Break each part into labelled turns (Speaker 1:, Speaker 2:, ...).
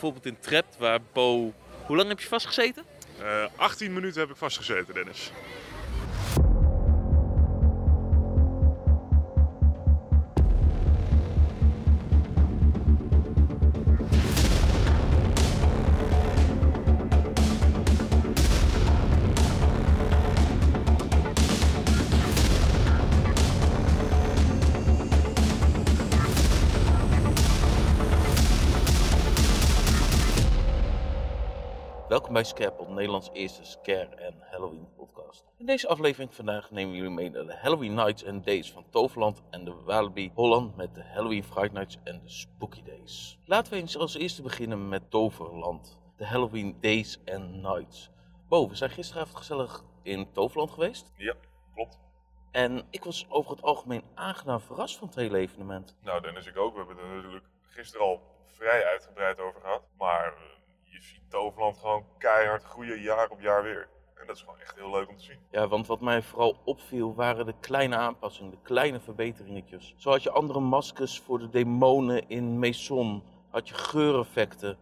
Speaker 1: bijvoorbeeld in Trapt, waar Bo... Hoe lang heb je vastgezeten?
Speaker 2: Eh 18 minuten heb ik vastgezeten, Dennis.
Speaker 1: Bij Scarepot, Nederlands eerste scare en Halloween podcast. In deze aflevering vandaag nemen we jullie mee naar de Halloween Nights and Days van Toverland en de Walibi Holland met de Halloween Fright Nights en de Spooky Days. Laten we eens als eerste beginnen met Toverland, de Halloween Days and Nights. Bo, we zijn gisteravond gezellig in Toverland geweest
Speaker 2: Ja, klopt.
Speaker 1: en ik was over het algemeen aangenaam verrast van het hele evenement.
Speaker 2: Nou, Dennis, ik ook. We hebben er natuurlijk gisteren al vrij uitgebreid over gehad. Maar eh, je ziet Toverland gewoon keihard groeien jaar op jaar weer. En dat is gewoon echt heel leuk om te zien.
Speaker 1: Ja, want wat mij vooral opviel waren de kleine aanpassingen, de kleine verbeteringetjes. Zo had je andere maskers voor de demonen in Maison, had je geureffecten.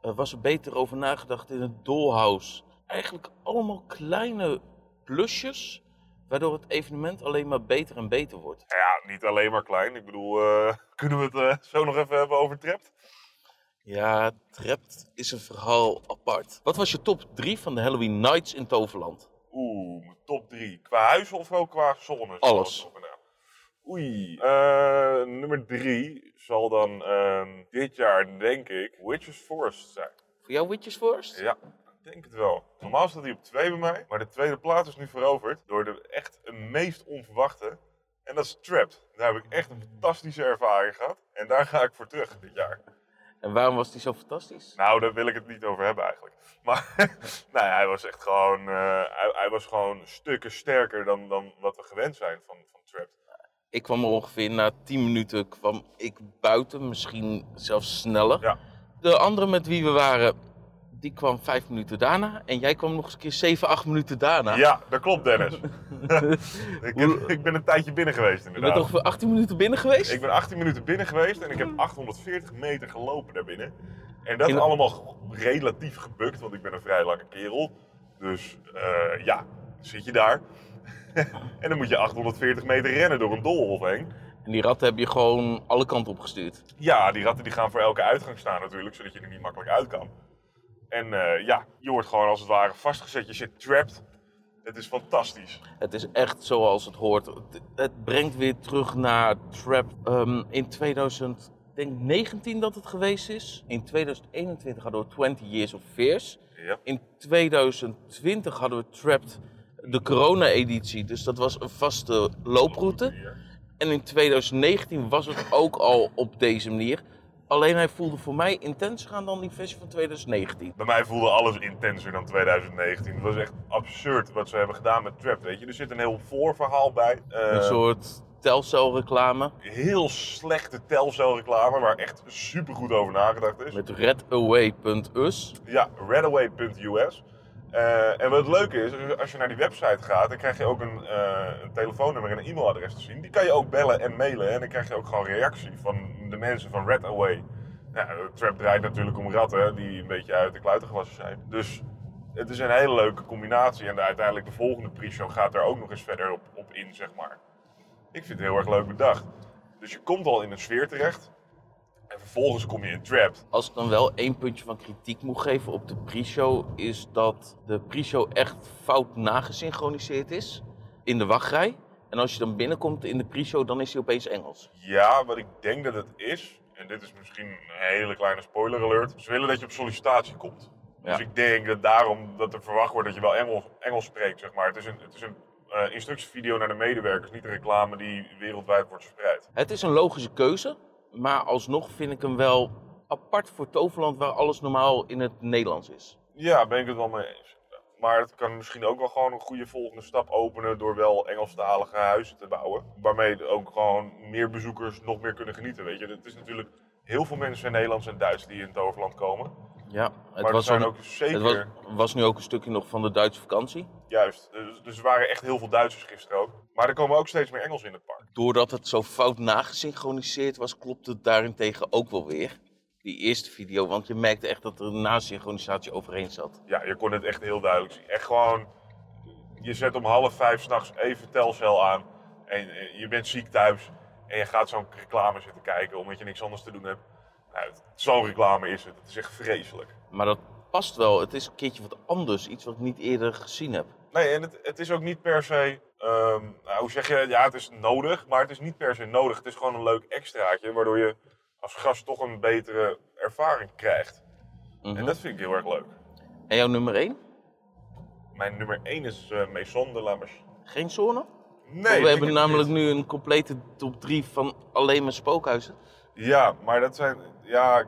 Speaker 1: Er was er beter over nagedacht in het dollhouse. Eigenlijk allemaal kleine plusjes, waardoor het evenement alleen maar beter en beter wordt.
Speaker 2: Ja, niet alleen maar klein. Ik bedoel, eh, kunnen we het eh, zo nog even hebben over?
Speaker 1: Ja, Trapt is een verhaal apart. Wat was je top 3 van de Halloween Nights in Toverland?
Speaker 2: Oeh, mijn top 3. Qua huis of ook qua zones?
Speaker 1: Alles.
Speaker 2: Oei. Eh, nummer 3 zal dan ehm, dit jaar, denk ik, Witches Forest zijn.
Speaker 1: Voor jou Witches Forest?
Speaker 2: Ja, ik denk het wel. Normaal staat hij op 2 bij mij, maar de tweede plaats is nu veroverd door de echt een meest onverwachte. En dat is Trapped. Daar heb ik echt een fantastische ervaring gehad. En daar ga ik voor terug dit jaar.
Speaker 1: En waarom was die zo fantastisch?
Speaker 2: Nou, daar wil ik het niet over hebben eigenlijk. Maar nou ja, hij was echt gewoon, eh, hij, hij was gewoon stukken sterker dan, dan wat we gewend zijn van, van Trapped.
Speaker 1: Ik kwam er ongeveer na 10 minuten kwam ik buiten, misschien zelfs sneller.
Speaker 2: Ja.
Speaker 1: De andere met wie we waren, die kwam 5 minuten daarna. En jij kwam nog eens een keer 7, 8 minuten daarna.
Speaker 2: Ja, dat klopt Dennis. ik, heb- ik ben een tijdje binnen geweest
Speaker 1: Je
Speaker 2: inderdaad.
Speaker 1: bent toch voor 18 minuten binnen geweest?
Speaker 2: Ik ben 18 minuten binnen geweest en ik heb 840 meter gelopen daarbinnen. En dat
Speaker 1: In-
Speaker 2: allemaal relatief gebukt, want ik ben een vrij lange kerel. Dus eh, ja, zit je daar. en dan moet je 840 meter rennen door een doolhof heen.
Speaker 1: En die ratten heb je gewoon alle kanten opgestuurd.
Speaker 2: Ja, die ratten die gaan voor elke uitgang staan natuurlijk, zodat je er niet makkelijk uit kan. En eh, ja, je wordt gewoon als het ware vastgezet, je zit trapped. Het is fantastisch.
Speaker 1: Het is echt zoals het hoort. Het, het brengt weer terug naar Trap. Ehm, in 2019 dat het geweest is. In 2021 hadden we 20 Years of Fears.
Speaker 2: Ja.
Speaker 1: In 2020 hadden we Trapped de corona-editie. Dus dat was een vaste looproute. En in 2019 was het ook al op deze manier. Alleen hij voelde voor mij intenser aan dan die versie van 2019.
Speaker 2: Bij mij voelde alles intenser dan 2019. Het was echt absurd wat ze hebben gedaan met Trapped, weet je. Er zit een heel voorverhaal bij. Eh,
Speaker 1: Een soort telcelreclame
Speaker 2: heel slechte telcelreclame, waar echt super goed over nagedacht is.
Speaker 1: met redaway.us.
Speaker 2: Ja, redaway.us. Eh, en wat het leuke is, als je naar die website gaat, dan krijg je ook een, eh, een telefoonnummer en een e-mailadres te zien. Die kan je ook bellen en mailen en dan krijg je ook gewoon reactie van de mensen van Redaway. Ja, Trap draait natuurlijk om ratten die een beetje uit de kluiten gewassen zijn. Dus het is een hele leuke combinatie en de, uiteindelijk de volgende pre-show gaat daar ook nog eens verder op, op in, zeg maar. Ik vind het heel erg leuk bedacht. Dus je komt al in een sfeer terecht en vervolgens kom je in Trapped.
Speaker 1: Als ik dan wel één puntje van kritiek moet geven op de pre-show, is dat de pre-show echt fout nagesynchroniseerd is in de wachtrij. En als je dan binnenkomt in de pre-show, dan is hij opeens Engels.
Speaker 2: Ja, wat ik denk dat het is, en dit is misschien een hele kleine spoiler alert, ze willen dat je op sollicitatie komt.
Speaker 1: Ja.
Speaker 2: Dus ik denk dat daarom dat er verwacht wordt dat je wel Engels, Engels spreekt, zeg maar. Het is een, het is een eh, instructievideo naar de medewerkers, niet een reclame die wereldwijd wordt verspreid.
Speaker 1: Het is een logische keuze, maar alsnog vind ik hem wel apart voor Toverland, waar alles normaal in het Nederlands is.
Speaker 2: Ja, ben ik het wel mee eens. Maar het kan misschien ook wel gewoon een goede volgende stap openen door wel Engelstalige huizen te bouwen. Waarmee ook gewoon meer bezoekers nog meer kunnen genieten, weet je. Het is natuurlijk heel veel mensen in Nederlands en Duits die in het overland komen.
Speaker 1: Ja, het
Speaker 2: maar
Speaker 1: was,
Speaker 2: zijn
Speaker 1: een-
Speaker 2: ook zeker...
Speaker 1: het was, was nu ook een stukje nog van de Duitse vakantie.
Speaker 2: Juist, dus, dus er waren echt heel veel Duitsers gisteren ook. Maar er komen ook steeds meer Engels in het park.
Speaker 1: Doordat het zo fout nagesynchroniseerd was, klopt het daarentegen ook wel weer. die eerste video, want je merkte echt dat er een nasynchronisatie overheen zat.
Speaker 2: Ja, je kon het echt heel duidelijk zien. Echt gewoon, je zet om half vijf s'nachts even telcel aan en je bent ziek thuis en je gaat zo'n reclame zitten kijken omdat je niks anders te doen hebt. Nou, zo'n reclame is het. Het is echt vreselijk.
Speaker 1: Maar dat past wel. Het is een keertje wat anders. Iets wat ik niet eerder gezien heb.
Speaker 2: Nee, en het, het is ook niet per se, ehm, nou, hoe zeg je, ja, het is nodig, maar het is niet per se nodig. Het is gewoon een leuk extraatje, waardoor je als gast toch een betere ervaring krijgt.
Speaker 1: Mhm.
Speaker 2: En dat vind ik heel erg leuk.
Speaker 1: En jouw nummer 1?
Speaker 2: Mijn nummer 1 is eh Maison de la Machine.
Speaker 1: Geen zone?
Speaker 2: Nee,
Speaker 1: we hebben namelijk
Speaker 2: niet.
Speaker 1: nu een complete top 3 van alleen maar spookhuizen.
Speaker 2: Ja, maar dat zijn, ja,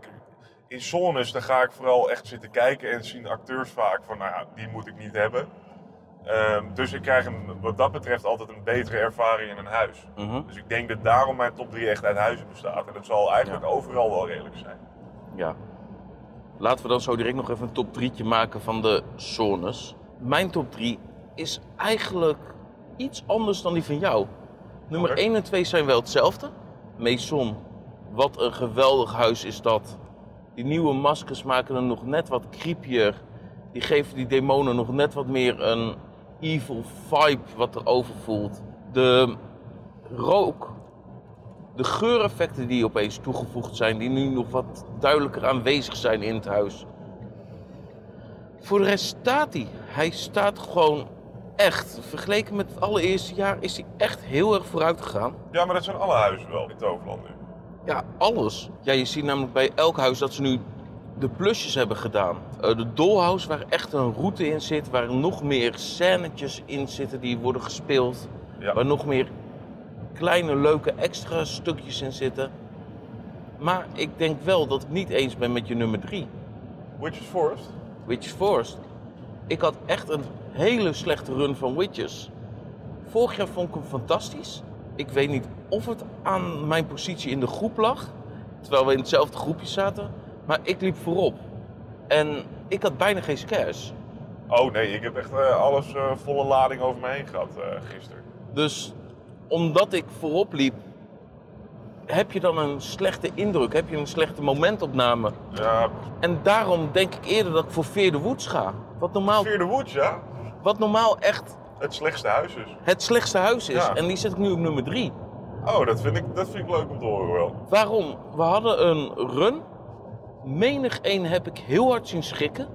Speaker 2: in zones dan ga ik vooral echt zitten kijken en zien acteurs vaak van, nou ja, die moet ik niet hebben. Ehm, dus ik krijg een, wat dat betreft altijd een betere ervaring in een huis.
Speaker 1: Mhm.
Speaker 2: Dus ik denk dat daarom mijn top 3 echt uit huizen bestaat. En dat zal eigenlijk overal wel redelijk zijn.
Speaker 1: Ja. Laten we dan zo direct nog even een top 3'tje maken van de zones. Mijn top 3 is eigenlijk iets anders dan die van jou. Nummer
Speaker 2: Oké.
Speaker 1: 1 en 2 zijn wel hetzelfde. Maison, wat een geweldig huis is dat. Die nieuwe maskers maken hem nog net wat creepier. Die geven die demonen nog net wat meer een evil vibe wat er over voelt. De rook de geureffecten die opeens toegevoegd zijn, die nu nog wat duidelijker aanwezig zijn in het huis. Voor de rest staat hij. Hij staat gewoon echt. Vergeleken met het allereerste jaar is hij echt heel erg vooruit gegaan.
Speaker 2: Ja, maar dat zijn alle huizen wel in Toverland nu.
Speaker 1: Ja, alles. Ja, je ziet namelijk bij elk huis dat ze nu de plusjes hebben gedaan. Eh, de Dollhouse, waar echt een route in zit, waar nog meer scènetjes in zitten die worden gespeeld.
Speaker 2: Ja.
Speaker 1: Waar nog meer kleine leuke extra stukjes in zitten. Maar ik denk wel dat ik niet eens ben met je nummer 3,
Speaker 2: Witches Forest?
Speaker 1: Witches Forest. Ik had echt een hele slechte run van Witches. Vorig jaar vond ik hem fantastisch. Ik weet niet of het aan mijn positie in de groep lag, terwijl we in hetzelfde groepje zaten, maar ik liep voorop. En ik had bijna geen scares.
Speaker 2: Oh nee, ik heb echt eh, alles eh, volle lading over me heen gehad eh, gisteren.
Speaker 1: Dus omdat ik voorop liep, heb je dan een slechte indruk, heb je een slechte momentopname.
Speaker 2: Ja,
Speaker 1: En daarom denk ik eerder dat ik voor Fear the Woods ga. Wat normaal,
Speaker 2: Fear the Woods, ja.
Speaker 1: wat normaal echt
Speaker 2: Het slechtste huis is.
Speaker 1: het slechtste huis is.
Speaker 2: Ja.
Speaker 1: En die zet ik nu op nummer 3.
Speaker 2: Oh, dat vind, ik, dat vind ik leuk om te horen wel.
Speaker 1: Waarom? We hadden een run. Menig één heb ik heel hard zien schrikken.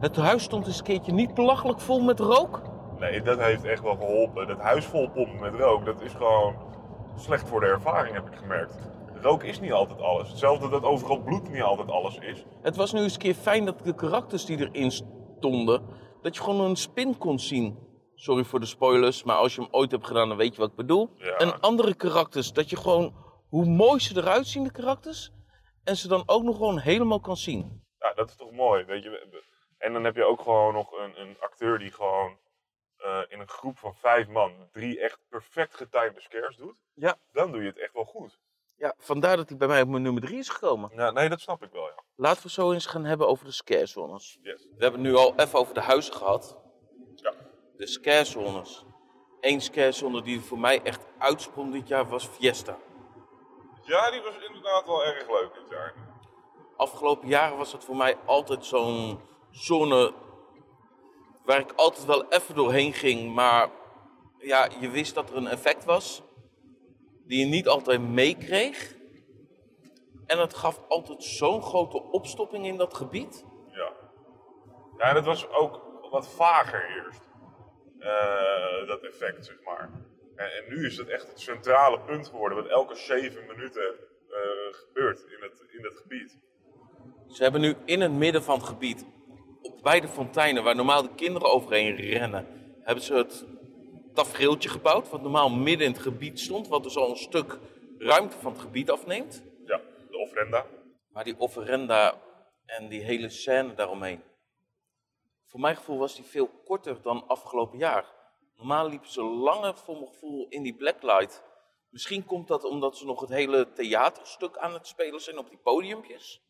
Speaker 1: Het huis stond eens een keertje niet belachelijk vol met rook.
Speaker 2: Nee, dat heeft echt wel geholpen. Dat huis vol pompen met rook, dat is gewoon slecht voor de ervaring, heb ik gemerkt. Rook is niet altijd alles. Hetzelfde dat overal bloed niet altijd alles is.
Speaker 1: Het was nu eens een keer fijn dat de karakters die erin stonden, dat je gewoon een spin kon zien. Sorry voor de spoilers, maar als je hem ooit hebt gedaan, dan weet je wat ik bedoel.
Speaker 2: Ja.
Speaker 1: En andere karakters, dat je gewoon, hoe mooi ze eruit zien, de karakters, en ze dan ook nog gewoon helemaal kan zien.
Speaker 2: Ja, dat is toch mooi, weet je. En dan heb je ook gewoon nog een, een acteur die gewoon eh, in een groep van vijf man drie echt perfect getimede scares doet.
Speaker 1: Ja.
Speaker 2: Dan doe je het echt wel goed.
Speaker 1: Ja, vandaar dat hij bij mij op mijn nummer 3 is gekomen.
Speaker 2: Ja, nee, dat snap ik wel, ja.
Speaker 1: Laten we zo eens gaan hebben over de scarezones.
Speaker 2: Yes.
Speaker 1: We hebben het nu al even over de huizen gehad. De scarezones. Eén scarezone die voor mij echt uitsprong dit jaar was Fiesta.
Speaker 2: Ja, die was inderdaad wel erg leuk dit jaar.
Speaker 1: Afgelopen jaren was het voor mij altijd zo'n zone waar ik altijd wel even doorheen ging. Maar ja, je wist dat er een effect was die je niet altijd meekreeg. En het gaf altijd zo'n grote opstopping in dat gebied.
Speaker 2: Ja. Ja, het was ook wat vager eerst. Eh, dat effect, zeg maar. En, en nu is het echt het centrale punt geworden, wat elke zeven minuten eh, gebeurt in het, in het gebied.
Speaker 1: Ze hebben nu in het midden van het gebied, op beide fonteinen, waar normaal de kinderen overheen rennen, hebben ze het tafereeltje gebouwd, wat normaal midden in het gebied stond, wat dus al een stuk ruimte van het gebied afneemt.
Speaker 2: Ja, de ofrenda.
Speaker 1: Maar die offerenda en die hele scène daaromheen. Voor mijn gevoel was die veel korter dan afgelopen jaar. Normaal liepen ze langer voor mijn gevoel in die blacklight. Misschien komt dat omdat ze nog het hele theaterstuk aan het spelen zijn op die podiumpjes.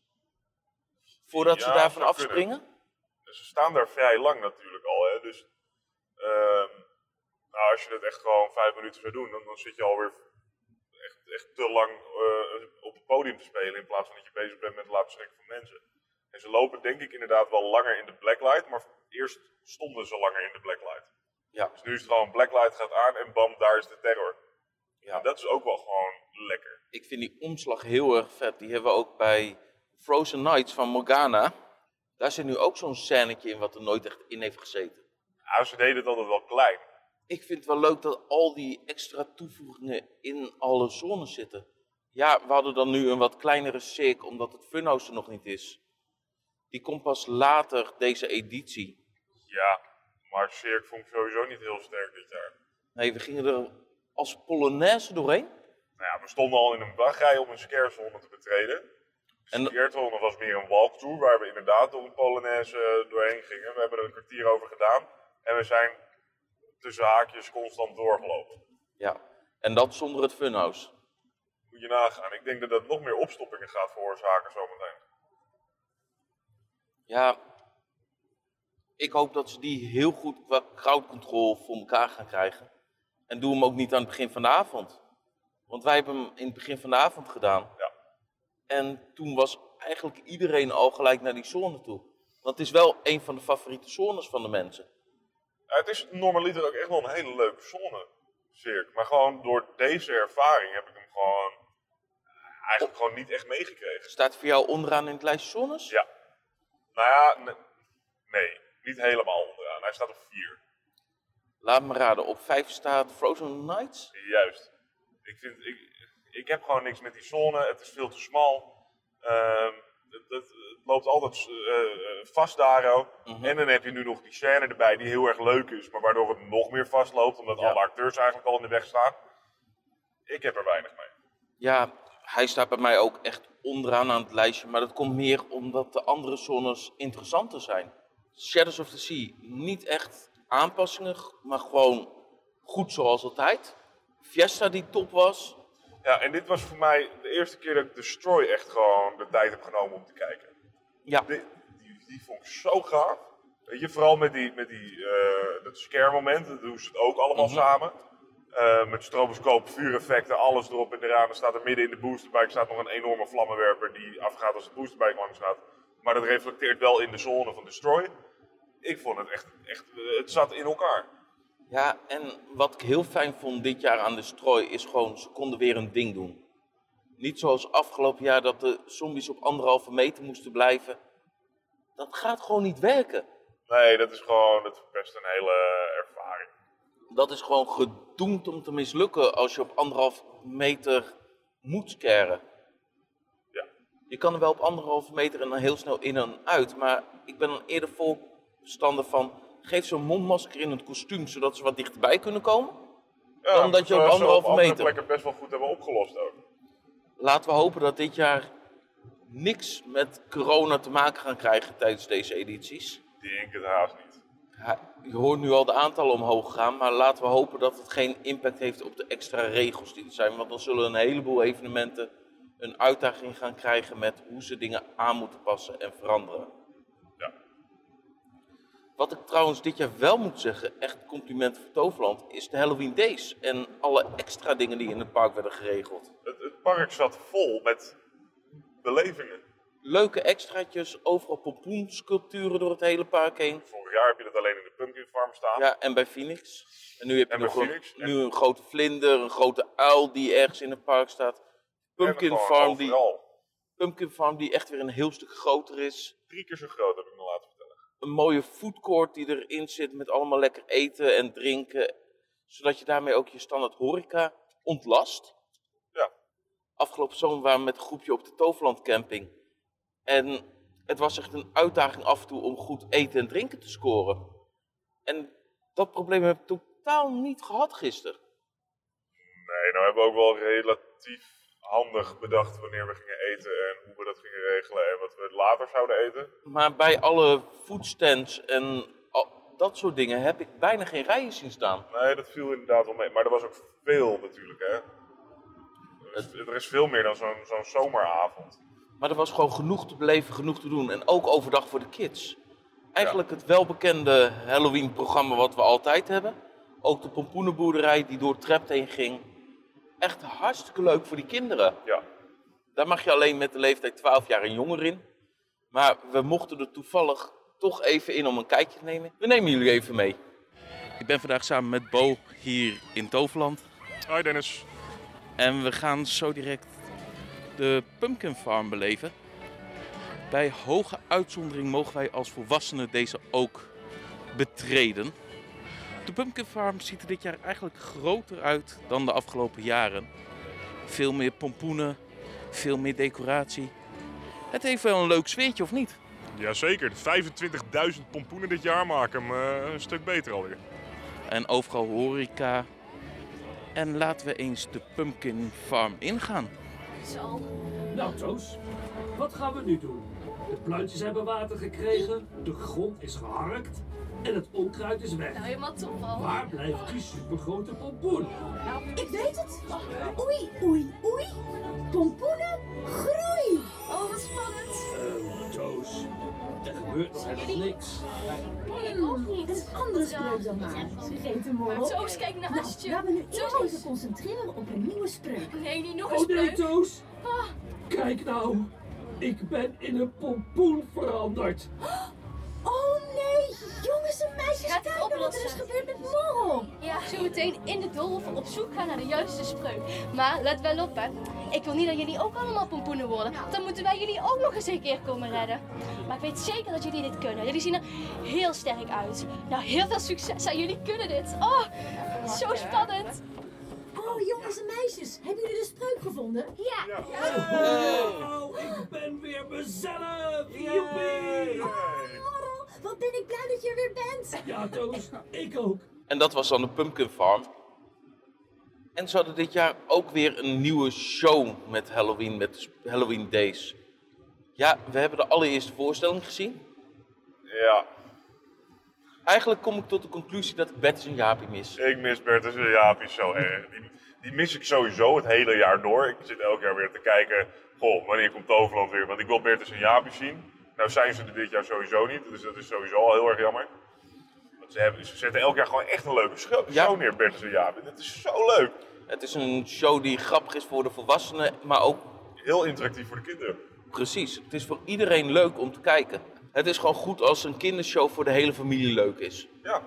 Speaker 1: Voordat ze daarvan
Speaker 2: kunnen.
Speaker 1: afspringen.
Speaker 2: Ze staan daar vrij lang natuurlijk al, hè. Dus ehm, nou, als je dat echt gewoon vijf minuten zou doen, dan, dan zit je alweer echt, echt te lang eh, op het podium te spelen in plaats van dat je bezig bent met het laten schrikken van mensen. En ze lopen denk ik inderdaad wel langer in de blacklight, maar eerst stonden ze langer in de blacklight.
Speaker 1: Ja.
Speaker 2: Dus nu is het gewoon blacklight gaat aan en bam, daar is de terror.
Speaker 1: Ja.
Speaker 2: En dat is ook wel gewoon lekker.
Speaker 1: Ik vind die omslag heel erg vet. Die hebben we ook bij Frozen Nights van Morgana. Daar zit nu ook zo'n scènetje in wat er nooit echt in heeft gezeten.
Speaker 2: Ja, ze deden het altijd wel klein.
Speaker 1: Ik vind het wel leuk dat al die extra toevoegingen in alle zones zitten. Ja, we hadden dan nu een wat kleinere cirk omdat het funhouse er nog niet is. Die komt pas later deze editie.
Speaker 2: Ja, maar Cirque vond ik sowieso niet heel sterk dit jaar.
Speaker 1: Nee, we gingen er als Polonaise doorheen.
Speaker 2: Nou ja, we stonden al in een wachtrij om een scarezone te betreden.
Speaker 1: En-
Speaker 2: scarezone was meer een walkthrough waar we inderdaad door een Polonaise eh, doorheen gingen. We hebben er een kwartier over gedaan. En we zijn tussen haakjes constant doorgelopen.
Speaker 1: Ja, en dat zonder het funhouse.
Speaker 2: Moet je nagaan. Ik denk dat dat nog meer opstoppingen gaat veroorzaken zometeen.
Speaker 1: Ja, ik hoop dat ze die heel goed qua crowd control voor elkaar gaan krijgen. En doe hem ook niet aan het begin van de avond. Want wij hebben hem in het begin van de avond gedaan.
Speaker 2: Ja.
Speaker 1: En toen was eigenlijk iedereen al gelijk naar die zone toe. Want het is wel een van de favoriete zones van de mensen.
Speaker 2: Ja, het is normaliter ook echt wel een hele leuke zone, Cirque. Maar gewoon door deze ervaring heb ik hem gewoon eigenlijk gewoon niet echt meegekregen.
Speaker 1: Staat voor jou onderaan in het lijstje zones?
Speaker 2: Ja. Nou ja, ne- nee, niet helemaal onderaan. Hij staat op 4.
Speaker 1: Laat me raden, op 5 staat Frozen Nights.
Speaker 2: Juist. Ik, vind, ik, ik heb gewoon niks met die zone. Het is veel te smal. Ehm, het, het- het loopt altijd eh, eh, vast daar ook.
Speaker 1: Mhm.
Speaker 2: En dan heb je nu nog die scène erbij die heel erg leuk is, maar waardoor het nog meer vastloopt, omdat
Speaker 1: Ja.
Speaker 2: alle acteurs eigenlijk al in de weg staan. Ik heb er weinig mee.
Speaker 1: Ja, hij staat bij mij ook echt onderaan aan het lijstje. Maar dat komt meer omdat de andere zones interessanter zijn. Shadows of the Sea, niet echt aanpassingen, maar gewoon goed zoals altijd. Fiesta die top was.
Speaker 2: Ja, en dit was voor mij de eerste keer dat ik Destroy echt gewoon de tijd heb genomen om te kijken.
Speaker 1: Ja,
Speaker 2: Die, die, die vond ik zo gaaf. Weet je, vooral met, die, met die, eh, dat scare moment, dat doen ze het ook allemaal
Speaker 1: Mhm.
Speaker 2: samen. Eh, met stroboscoop, vuureffecten, alles erop en eraan. Er staat er midden in de boosterbike staat nog een enorme vlammenwerper die afgaat als de boosterbike langs gaat. Maar dat reflecteert wel in de zone van Destroy. Ik vond het echt, echt het zat in elkaar.
Speaker 1: ja, en wat ik heel fijn vond dit jaar aan Destroy is gewoon, ze konden weer een ding doen. Niet zoals afgelopen jaar dat de zombies op anderhalve meter moesten blijven. Dat gaat gewoon niet werken.
Speaker 2: Nee, dat is gewoon, dat verpest een hele ervaring.
Speaker 1: Dat is gewoon gedoemd om te mislukken als je op anderhalf meter moet scaren.
Speaker 2: Ja.
Speaker 1: Je kan er wel op anderhalve meter en dan heel snel in en uit, maar ik ben dan eerder voorstander van geef zo'n mondmasker in het kostuum zodat ze wat dichterbij kunnen komen.
Speaker 2: Ja,
Speaker 1: Dan dat je op
Speaker 2: zoals ze
Speaker 1: anderhalve
Speaker 2: andere
Speaker 1: meter-
Speaker 2: plekken best wel goed hebben opgelost ook.
Speaker 1: Laten we hopen dat dit jaar niks met corona te maken gaan krijgen tijdens deze edities.
Speaker 2: Die denk het haast niet.
Speaker 1: Je hoort nu al de aantallen omhoog gaan, maar laten we hopen dat het geen impact heeft op de extra regels die er zijn. Want dan zullen een heleboel evenementen een uitdaging gaan krijgen met hoe ze dingen aan moeten passen en veranderen.
Speaker 2: Ja.
Speaker 1: Wat ik trouwens dit jaar wel moet zeggen, echt compliment voor Toverland, is de Halloween Days en alle extra dingen die in het park werden geregeld.
Speaker 2: Het, het park zat vol met belevingen.
Speaker 1: Leuke extraatjes, overal pompoensculpturen door het hele park heen.
Speaker 2: Vorig jaar heb je dat alleen in de Pumpkin Farm staan.
Speaker 1: Ja, en bij Phoenix. En nu heb je
Speaker 2: En bij
Speaker 1: nog een,
Speaker 2: en-
Speaker 1: nu een grote vlinder, een grote uil die ergens in het park staat. Pumpkin Farm, die. Pumpkin Farm die echt weer een heel stuk groter is.
Speaker 2: Drie keer zo groot heb ik me laten vertellen.
Speaker 1: Een mooie foodcourt die erin zit met allemaal lekker eten en drinken. Zodat je daarmee ook je standaard horeca ontlast.
Speaker 2: Ja.
Speaker 1: Afgelopen zomer waren we met een groepje op de Toverland camping. En het was echt een uitdaging af en toe om goed eten en drinken te scoren. En dat probleem heb ik totaal niet gehad gisteren.
Speaker 2: Nee, nou hebben we ook wel relatief handig bedacht wanneer we gingen eten en hoe we dat gingen regelen en wat we later zouden eten.
Speaker 1: Maar bij alle foodstands en dat soort dingen heb ik bijna geen rijen zien staan.
Speaker 2: Nee, dat viel inderdaad wel mee. Maar er was ook veel natuurlijk, hè. Er is, er is veel meer dan zo'n zo'n zomeravond.
Speaker 1: Maar er was gewoon genoeg te beleven, genoeg te doen. En ook overdag voor de kids. Eigenlijk het welbekende Halloween-programma wat we altijd hebben. Ook de pompoenenboerderij die door het trap heen ging. echt hartstikke leuk voor die kinderen.
Speaker 2: Ja.
Speaker 1: Daar mag je alleen met de leeftijd 12 jaar en jonger in. Maar we mochten er toevallig toch even in om een kijkje te nemen. We nemen jullie even mee. Ik ben vandaag samen met Bo hier in Toverland.
Speaker 2: Hoi Dennis.
Speaker 1: En we gaan zo direct de Pumpkin Farm beleven. Bij hoge uitzondering mogen wij als volwassenen deze ook betreden. De Pumpkin Farm ziet er dit jaar eigenlijk groter uit dan de afgelopen jaren. Veel meer pompoenen, veel meer decoratie. Het heeft wel een leuk sfeertje, of niet?
Speaker 2: Jazeker, 25.000 pompoenen dit jaar maken hem eh, een stuk beter alweer.
Speaker 1: En overal horeca. En laten we eens de Pumpkin Farm ingaan.
Speaker 3: Zo.
Speaker 4: Nou, Toos, wat gaan we nu doen? De plantjes hebben water gekregen, de grond is geharkt en het onkruid is weg.
Speaker 3: Nou, helemaal top al.
Speaker 4: Waar blijft die supergrote pompoen?
Speaker 5: Ik weet het. Oei, oei, oei. Pompoenen, groei.
Speaker 3: Oh, wat spannend.
Speaker 4: Eh, Toos, er gebeurt nog helemaal niks.
Speaker 3: Nee, ik ook niet.
Speaker 5: Een andere spreuk dan maar. Hem
Speaker 3: maar
Speaker 5: op.
Speaker 3: Toos, kijk
Speaker 5: Nou,
Speaker 3: naast je.
Speaker 5: laten we nu eerst even concentreren op een nieuwe spreuk.
Speaker 3: Nee, niet nog een
Speaker 4: Oh nee,
Speaker 3: spreuk.
Speaker 4: Toos.
Speaker 3: Ah.
Speaker 4: Kijk nou, ik ben in een pompoen veranderd.
Speaker 5: Oh nee, jongens en meisjes,
Speaker 3: Gaat het
Speaker 5: kijken wat er is gebeurd met Morrel.
Speaker 3: Ja, zo meteen in de doolhof op zoek gaan naar de juiste spreuk. Maar let wel op, hè. Ik wil niet dat jullie ook allemaal pompoenen worden. Dan moeten wij jullie ook nog eens een keer komen redden. Maar ik weet zeker dat jullie dit kunnen. Jullie zien er heel sterk uit. Nou, heel veel succes en jullie kunnen dit. Oh, zo spannend.
Speaker 5: Oh jongens en meisjes, hebben jullie de spreuk gevonden?
Speaker 3: Ja.
Speaker 4: Oh, ik ben weer mezelf. Joepie.
Speaker 5: Morrel, wat ben ik blij dat je er weer bent.
Speaker 4: Ja, Toos, ik ook.
Speaker 1: En dat was dan de Pumpkin Farm. En ze hadden dit jaar ook weer een nieuwe show met Halloween, met Halloween Days. Ja, we hebben de allereerste voorstelling gezien.
Speaker 2: Ja,
Speaker 1: Eigenlijk kom ik tot de conclusie dat ik Bertus en Jaapie mis.
Speaker 2: ik mis Bertus en Jaapie zo erg. Die, die mis ik sowieso het hele jaar door. Ik zit elk jaar weer te kijken, goh, wanneer komt Toverland weer? Want ik wil Bertus en Jaapie zien. Nou zijn ze er dit jaar sowieso niet, dus dat is sowieso al heel erg jammer. Want ze, hebben, ze zetten elk jaar gewoon echt een leuke show,
Speaker 1: Ja.
Speaker 2: show neer, Bertus en Jaapie. Dat is zo leuk.
Speaker 1: Het is een show die grappig is voor de volwassenen, maar ook
Speaker 2: Heel interactief voor de kinderen.
Speaker 1: precies. Het is voor iedereen leuk om te kijken. Het is gewoon goed als een kindershow voor de hele familie leuk is.
Speaker 2: Ja,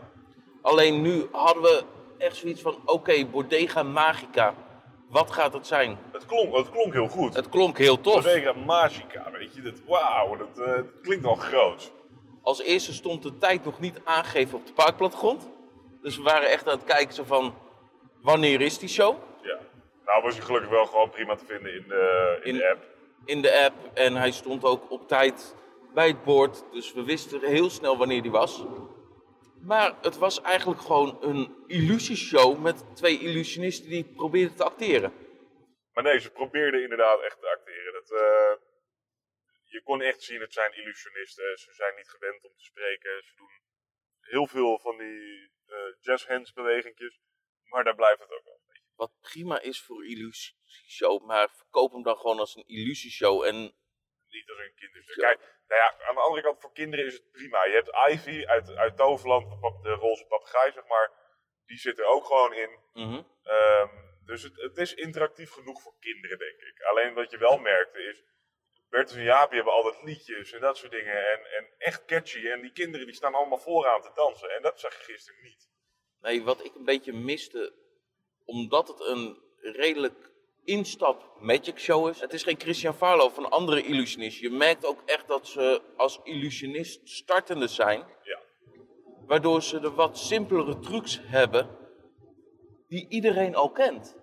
Speaker 1: Alleen nu hadden we echt zoiets van, oké, Bodega Magica. Wat gaat het zijn?
Speaker 2: het klonk, het klonk heel goed.
Speaker 1: Het klonk heel tof.
Speaker 2: Bodega Magica, weet je, dat, wauw, dat, eh, dat klinkt al groot.
Speaker 1: Als eerste stond de tijd nog niet aangegeven op de parkplattegrond. Dus we waren echt aan het kijken zo van, wanneer is die show?
Speaker 2: Ja. Nou was hij gelukkig wel gewoon prima te vinden in de, in
Speaker 1: In-
Speaker 2: de app.
Speaker 1: In de app en hij stond ook op tijd bij het bord. Dus we wisten heel snel wanneer die was. Maar het was eigenlijk gewoon een illusieshow met twee illusionisten die probeerden te acteren.
Speaker 2: Maar nee, ze probeerden inderdaad echt te acteren. Dat, eh, je kon echt zien, het zijn illusionisten. Ze zijn niet gewend om te spreken. Ze doen heel veel van die eh jazz hands bewegingjes. Maar daar blijft het ook wel.
Speaker 1: Wat prima is voor een illusieshow, maar verkoop hem dan gewoon als een illusieshow. En
Speaker 2: Niet als een kinderstuk.
Speaker 1: Ja.
Speaker 2: Kijk, nou ja, aan de andere kant, voor kinderen is het prima. Je hebt Ivy uit, uit Toverland, de, roze papegaai, zeg maar. Die zit er ook gewoon in.
Speaker 1: mhm,
Speaker 2: Ehm, dus het, het is interactief genoeg voor kinderen, denk ik. Alleen wat je wel merkte is... Bertus en Jaapie hebben altijd liedjes en dat soort dingen. En, en echt catchy. En die kinderen die staan allemaal vooraan te dansen. En dat zag je gisteren niet.
Speaker 1: Nee, wat ik een beetje miste, omdat het een redelijk instap magic show is. Het is geen Christian Farlow of een andere illusionist. Je merkt ook echt dat ze als illusionist startende zijn.
Speaker 2: Ja.
Speaker 1: Waardoor ze de wat simpelere trucs hebben die iedereen al kent.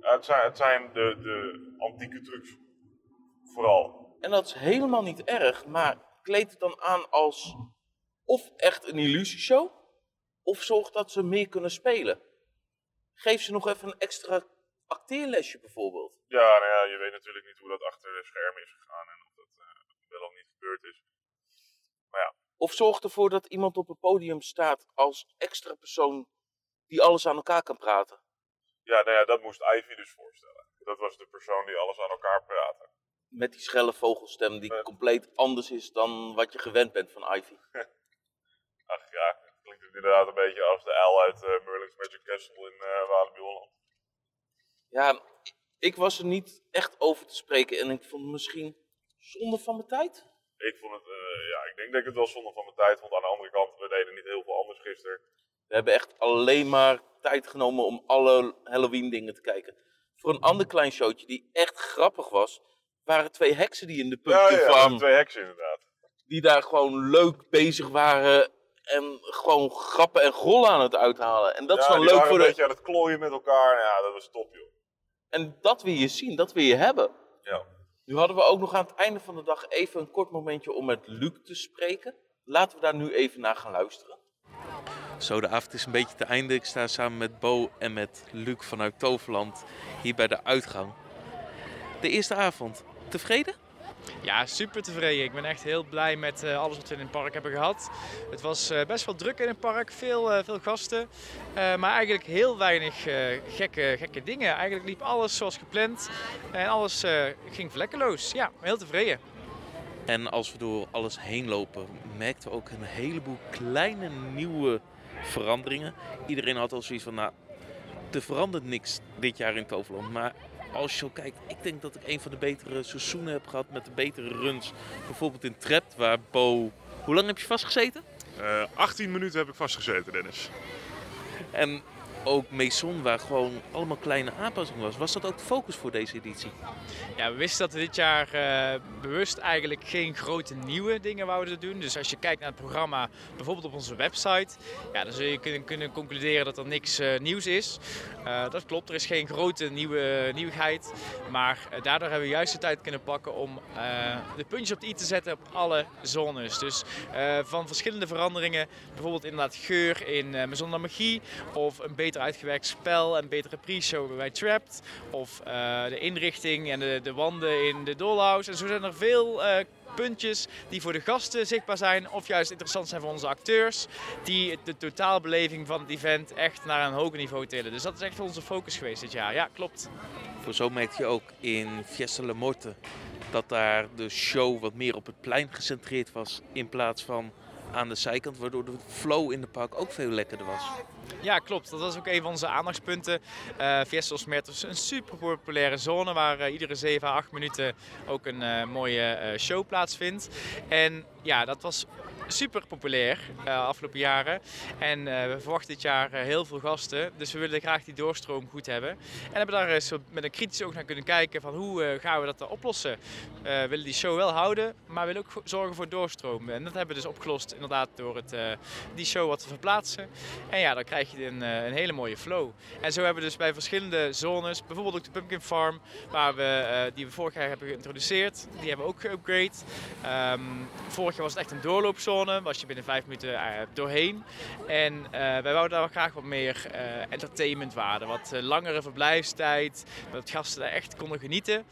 Speaker 2: Ja, het zijn, het zijn de, de antieke trucs. Vooral.
Speaker 1: En dat is helemaal niet erg, maar kleed het dan aan als of echt een illusieshow, of zorg dat ze meer kunnen spelen. Geef ze nog even een extra acteerlesje bijvoorbeeld.
Speaker 2: Ja, nou ja, je weet natuurlijk niet hoe dat achter de schermen is gegaan. En of dat eh, wel of niet gebeurd is.
Speaker 1: Of zorg ervoor dat iemand op het podium staat als extra persoon die alles aan elkaar kan praten.
Speaker 2: Ja, nou ja, dat moest Ivy dus voorstellen. Dat was de persoon die alles aan elkaar praatte.
Speaker 1: Met die schelle vogelstem die
Speaker 2: Met-
Speaker 1: compleet anders is dan wat je gewend bent van Ivy.
Speaker 2: Ach ja, het klinkt inderdaad een beetje als de uil uit eh, Merlin's Magic Castle in eh Walibi Holland.
Speaker 1: Ja, Ik was er niet echt over te spreken en ik vond het misschien zonde van mijn tijd.
Speaker 2: Ik vond het, eh, ja, ik denk dat ik het wel zonde van mijn tijd vond. Aan de andere kant, we deden niet heel veel anders gisteren.
Speaker 1: We hebben echt alleen maar tijd genomen om alle Halloween dingen te kijken. Voor een ander klein showtje die echt grappig was, waren twee heksen die in de
Speaker 2: Ja,
Speaker 1: pumpkin
Speaker 2: ja,
Speaker 1: farm,
Speaker 2: twee heksen inderdaad.
Speaker 1: die daar gewoon leuk bezig waren en gewoon grappen en grollen aan het uithalen. En dat is
Speaker 2: ja,
Speaker 1: dan
Speaker 2: die
Speaker 1: leuk
Speaker 2: waren
Speaker 1: voor
Speaker 2: een
Speaker 1: de...
Speaker 2: beetje aan het klooien met elkaar. Ja, dat was top, joh.
Speaker 1: En dat wil je zien, dat wil je hebben.
Speaker 2: Ja.
Speaker 1: Nu hadden we ook nog aan het einde van de dag even een kort momentje om met Luc te spreken. Laten we daar nu even naar gaan luisteren. Zo, de avond is een beetje te einde. Ik sta samen met Bo en met Luc vanuit Toverland hier bij de uitgang. De eerste avond. Tevreden?
Speaker 6: Ja, super tevreden. Ik ben echt heel blij met eh, alles wat we in het park hebben gehad. Het was eh, best wel druk in het park, veel, eh, veel gasten. Maar eigenlijk heel weinig gekke, gekke dingen. Eigenlijk liep alles zoals gepland en alles ging vlekkeloos. Ja, heel tevreden.
Speaker 1: En als we door alles heen lopen, merkten we ook een heleboel kleine nieuwe veranderingen. Iedereen had al zoiets van, nou, er verandert niks dit jaar in Toverland. Maar als je zo kijkt, ik denk dat ik een van de betere seizoenen heb gehad met de betere runs. Bijvoorbeeld in Trapt, waar Bo... Hoe lang heb je vastgezeten?
Speaker 7: Eh 18 minuten heb ik vastgezeten, Dennis.
Speaker 1: En ook Maison, waar gewoon allemaal kleine aanpassingen was. Was dat ook focus voor deze editie?
Speaker 6: Ja, we wisten dat we dit jaar eh, bewust eigenlijk geen grote nieuwe dingen wouden doen. Dus als je kijkt naar het programma, bijvoorbeeld op onze website, ja, dan zul je kunnen, kunnen concluderen dat er niks eh, nieuws is. Eh, dat klopt, er is geen grote nieuwe, nieuwigheid. Maar daardoor hebben we juist de tijd kunnen pakken om de puntjes op de i te zetten op alle zones. Dus van verschillende veranderingen, bijvoorbeeld inderdaad geur in Maison de Magie, of een beter uitgewerkt spel en betere pre-show bij Trapped, of eh, de inrichting en de, de wanden in de Dollhouse. En zo zijn er veel eh, puntjes die voor de gasten zichtbaar zijn, of juist interessant zijn voor onze acteurs, die de totaalbeleving van het event echt naar een hoger niveau tillen. Dus dat is echt onze focus geweest dit jaar. Ja, klopt.
Speaker 1: Voor zo merkte je ook in Fiesta La Morte dat daar de show wat meer op het plein gecentreerd was in plaats van aan de zijkant, waardoor de flow in de park ook veel lekkerder was.
Speaker 6: Ja, klopt. Dat was ook een van onze aandachtspunten. Uh, Fiesta een super populaire zone waar uh, iedere 7 à 8 minuten ook een uh, mooie show plaatsvindt. En ja, dat was super populair uh, afgelopen jaren. En uh, we verwachten dit jaar uh, heel veel gasten. Dus we willen graag die doorstroom goed hebben. En hebben daar eens met een kritisch oog naar kunnen kijken van hoe gaan we dat oplossen. we willen die show wel houden, maar willen ook zorgen voor doorstroom. En dat hebben we dus opgelost inderdaad door het, die show wat te verplaatsen. En ja, dan krijg je een, een, hele mooie flow. En zo hebben we dus bij verschillende zones, bijvoorbeeld ook de Pumpkin Farm, waar we, die we vorig jaar hebben geïntroduceerd, die hebben we ook geupgrade. Um, vorig jaar was het echt een doorloopzone, was je binnen vijf minuten uh, doorheen. En uh, wij wouden daar graag wat meer uh, entertainmentwaarde, wat langere verblijfstijd, dat gasten daar echt konden genieten.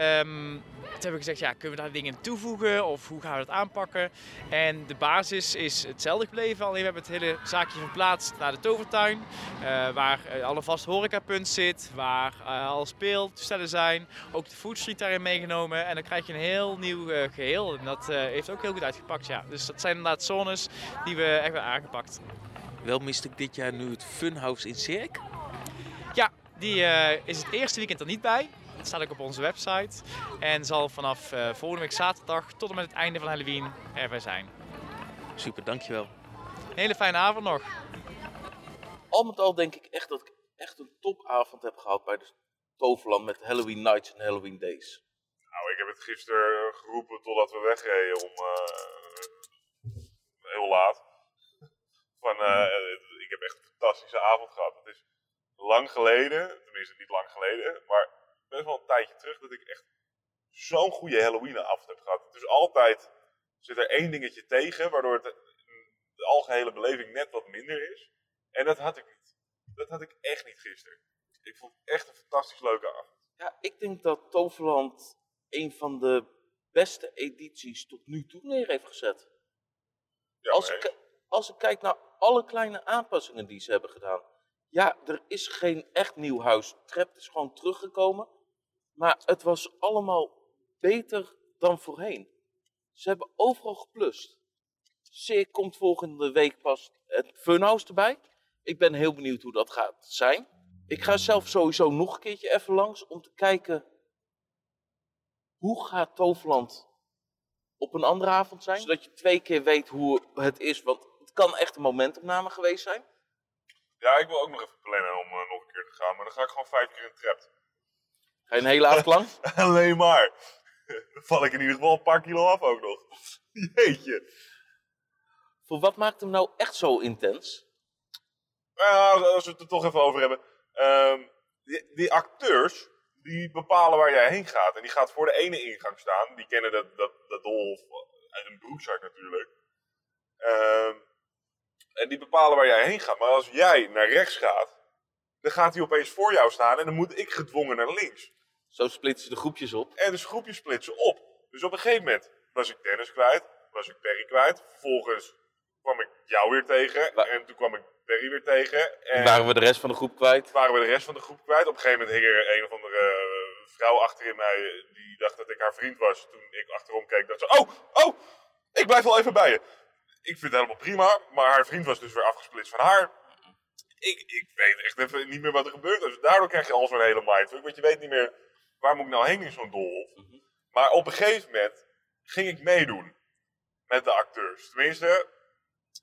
Speaker 6: Um, toen hebben we gezegd, ja, kunnen we daar dingen toevoegen of hoe gaan we dat aanpakken? En de basis is hetzelfde gebleven, alleen we hebben het hele zaakje verplaatst naar de tovertuin, uh, waar alle vast horecapunt zit, waar uh, alle speeltoestellen zijn, ook de foodstreet daarin meegenomen en dan krijg je een heel nieuw geheel en dat heeft ook heel goed uitgepakt, ja. Dus dat zijn inderdaad zones die we echt hebben aangepakt.
Speaker 1: Wel miste ik dit jaar nu het Funhouse in Cirk.
Speaker 6: Ja, die is het eerste weekend er niet bij. Dat staat ook op onze website. En zal vanaf uh, volgende week zaterdag tot en met het einde van Halloween erbij zijn.
Speaker 1: Super, dankjewel.
Speaker 6: Een hele fijne avond nog.
Speaker 1: Al met al denk ik echt dat ik echt een topavond heb gehad bij de Toverland met Halloween Nights en Halloween Days.
Speaker 2: Nou, ik heb het gisteren geroepen totdat we wegreden om uh, heel laat. Van, uh, ik heb echt een fantastische avond gehad. Het is lang geleden, tenminste niet lang geleden, maar best wel een tijdje terug dat ik echt zo'n goede Halloween-avond heb gehad. Dus altijd zit er één dingetje tegen, waardoor het, de algehele beleving net wat minder is. En dat had ik niet. Dat had ik echt niet gisteren. Ik vond het echt een fantastisch leuke avond.
Speaker 1: Ja, ik denk dat Toverland een van de beste edities tot nu toe neer heeft gezet. Als, ik, als ik kijk naar alle kleine aanpassingen die ze hebben gedaan. Ja, er is geen echt nieuw huis. Trap is gewoon teruggekomen. Maar het was allemaal beter dan voorheen. Ze hebben overal geplust. Zeer komt volgende week pas het funhouse erbij. Ik ben heel benieuwd hoe dat gaat zijn. Ik ga zelf sowieso nog een keertje even langs om te kijken hoe gaat Toverland op een andere avond zijn. Zodat je twee keer weet hoe het is, want het kan echt een momentopname geweest zijn.
Speaker 2: Ja, ik wil ook nog even plannen om eh, nog een keer te gaan, maar dan ga ik gewoon vijf keer in trapt.
Speaker 1: Ga je een hele avond lang?
Speaker 2: Alleen maar. Dan val ik in ieder geval een paar kilo af ook nog. Jeetje.
Speaker 1: Voor wat maakt hem nou echt zo intens?
Speaker 2: Nou, als we het er toch even over hebben. Ehm, die, die acteurs, die bepalen waar jij heen gaat. En die gaat voor de ene ingang staan. Die kennen dat, dat, dat doolhof uit een broekzak natuurlijk. Ehm, en die bepalen waar jij heen gaat. Maar als jij naar rechts gaat, dan gaat hij opeens voor jou staan. En dan moet ik gedwongen naar links.
Speaker 1: Zo splitsen de groepjes op.
Speaker 2: En dus groepjes splitsen op. Dus op een gegeven moment was ik Dennis kwijt. Was ik Perry kwijt. Vervolgens kwam ik jou weer tegen.
Speaker 1: Wa-
Speaker 2: En toen kwam ik Perry weer tegen. En
Speaker 1: Waren we de rest van de groep kwijt?
Speaker 2: waren we de rest van de groep kwijt. Op een gegeven moment hing er een of andere vrouw achterin mij. Die dacht dat ik haar vriend was. Toen ik achterom keek, dacht ze: Oh, oh, ik blijf wel even bij je. Ik vind het helemaal prima. Maar haar vriend was dus weer afgesplitst van haar. Ik, ik weet echt even niet meer wat er gebeurt. Dus daardoor krijg je al zo'n hele mindfuck. Want je weet niet meer waar moet ik nou heen in zo'n doolhof. Maar op een gegeven moment ging ik meedoen met de acteurs. Tenminste,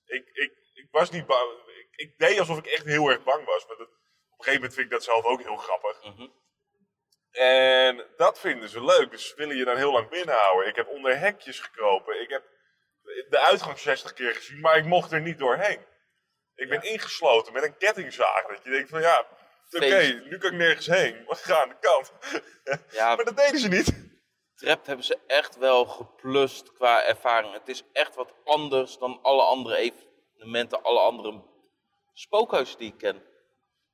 Speaker 2: ik, ik, ik was niet. Ik, deed alsof ik echt heel erg bang was. Maar dat, op een gegeven moment vind ik dat zelf ook heel grappig.
Speaker 1: Mhm.
Speaker 2: En dat vinden ze leuk. Dus ze willen je dan heel lang binnenhouden. Ik heb onder hekjes gekropen. Ik heb de uitgang 60 keer gezien, maar ik mocht er niet doorheen. Ik ben ingesloten met een kettingzaag. Dat je denkt van ja, oké, nu kan ik nergens heen. We gaan aan de kant.
Speaker 1: Ja,
Speaker 2: Maar dat deden ze niet.
Speaker 1: Trap hebben ze echt wel geplust qua ervaring. Het is echt wat anders dan alle andere evenementen, alle andere spookhuizen die ik ken.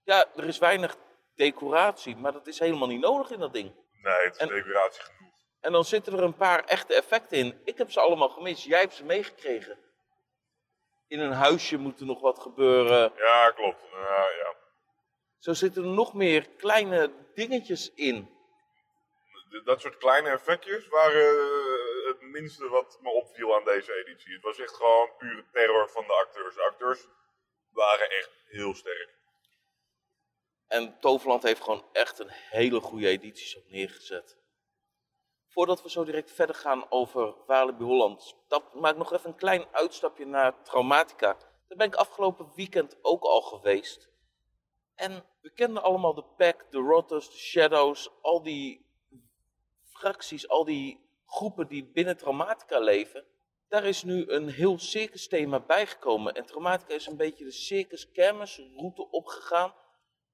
Speaker 1: Ja, er is weinig decoratie, maar dat is helemaal niet nodig in dat ding.
Speaker 2: Nee, het is
Speaker 1: En-
Speaker 2: decoratie genoeg.
Speaker 1: En dan zitten er een paar echte effecten in. Ik heb ze allemaal gemist. Jij hebt ze meegekregen. In een huisje moet er nog wat gebeuren.
Speaker 2: Ja, klopt. Ja, ja.
Speaker 1: Zo zitten er nog meer kleine dingetjes in.
Speaker 2: Dat soort kleine effectjes waren eh, het minste wat me opviel aan deze editie. Het was echt gewoon pure terror van de acteurs. De acteurs waren echt heel sterk.
Speaker 1: En Toverland heeft gewoon echt een hele goede editie op neergezet. Voordat we zo direct verder gaan over Walibi Holland, dat maak ik nog even een klein uitstapje naar Traumatica. Daar ben ik afgelopen weekend ook al geweest. En we kenden allemaal de Pack, de Rotters, de Shadows, al die fracties, al die groepen die binnen Traumatica leven. Daar is nu een heel circus thema bijgekomen. En Traumatica is een beetje de circus kermis route opgegaan.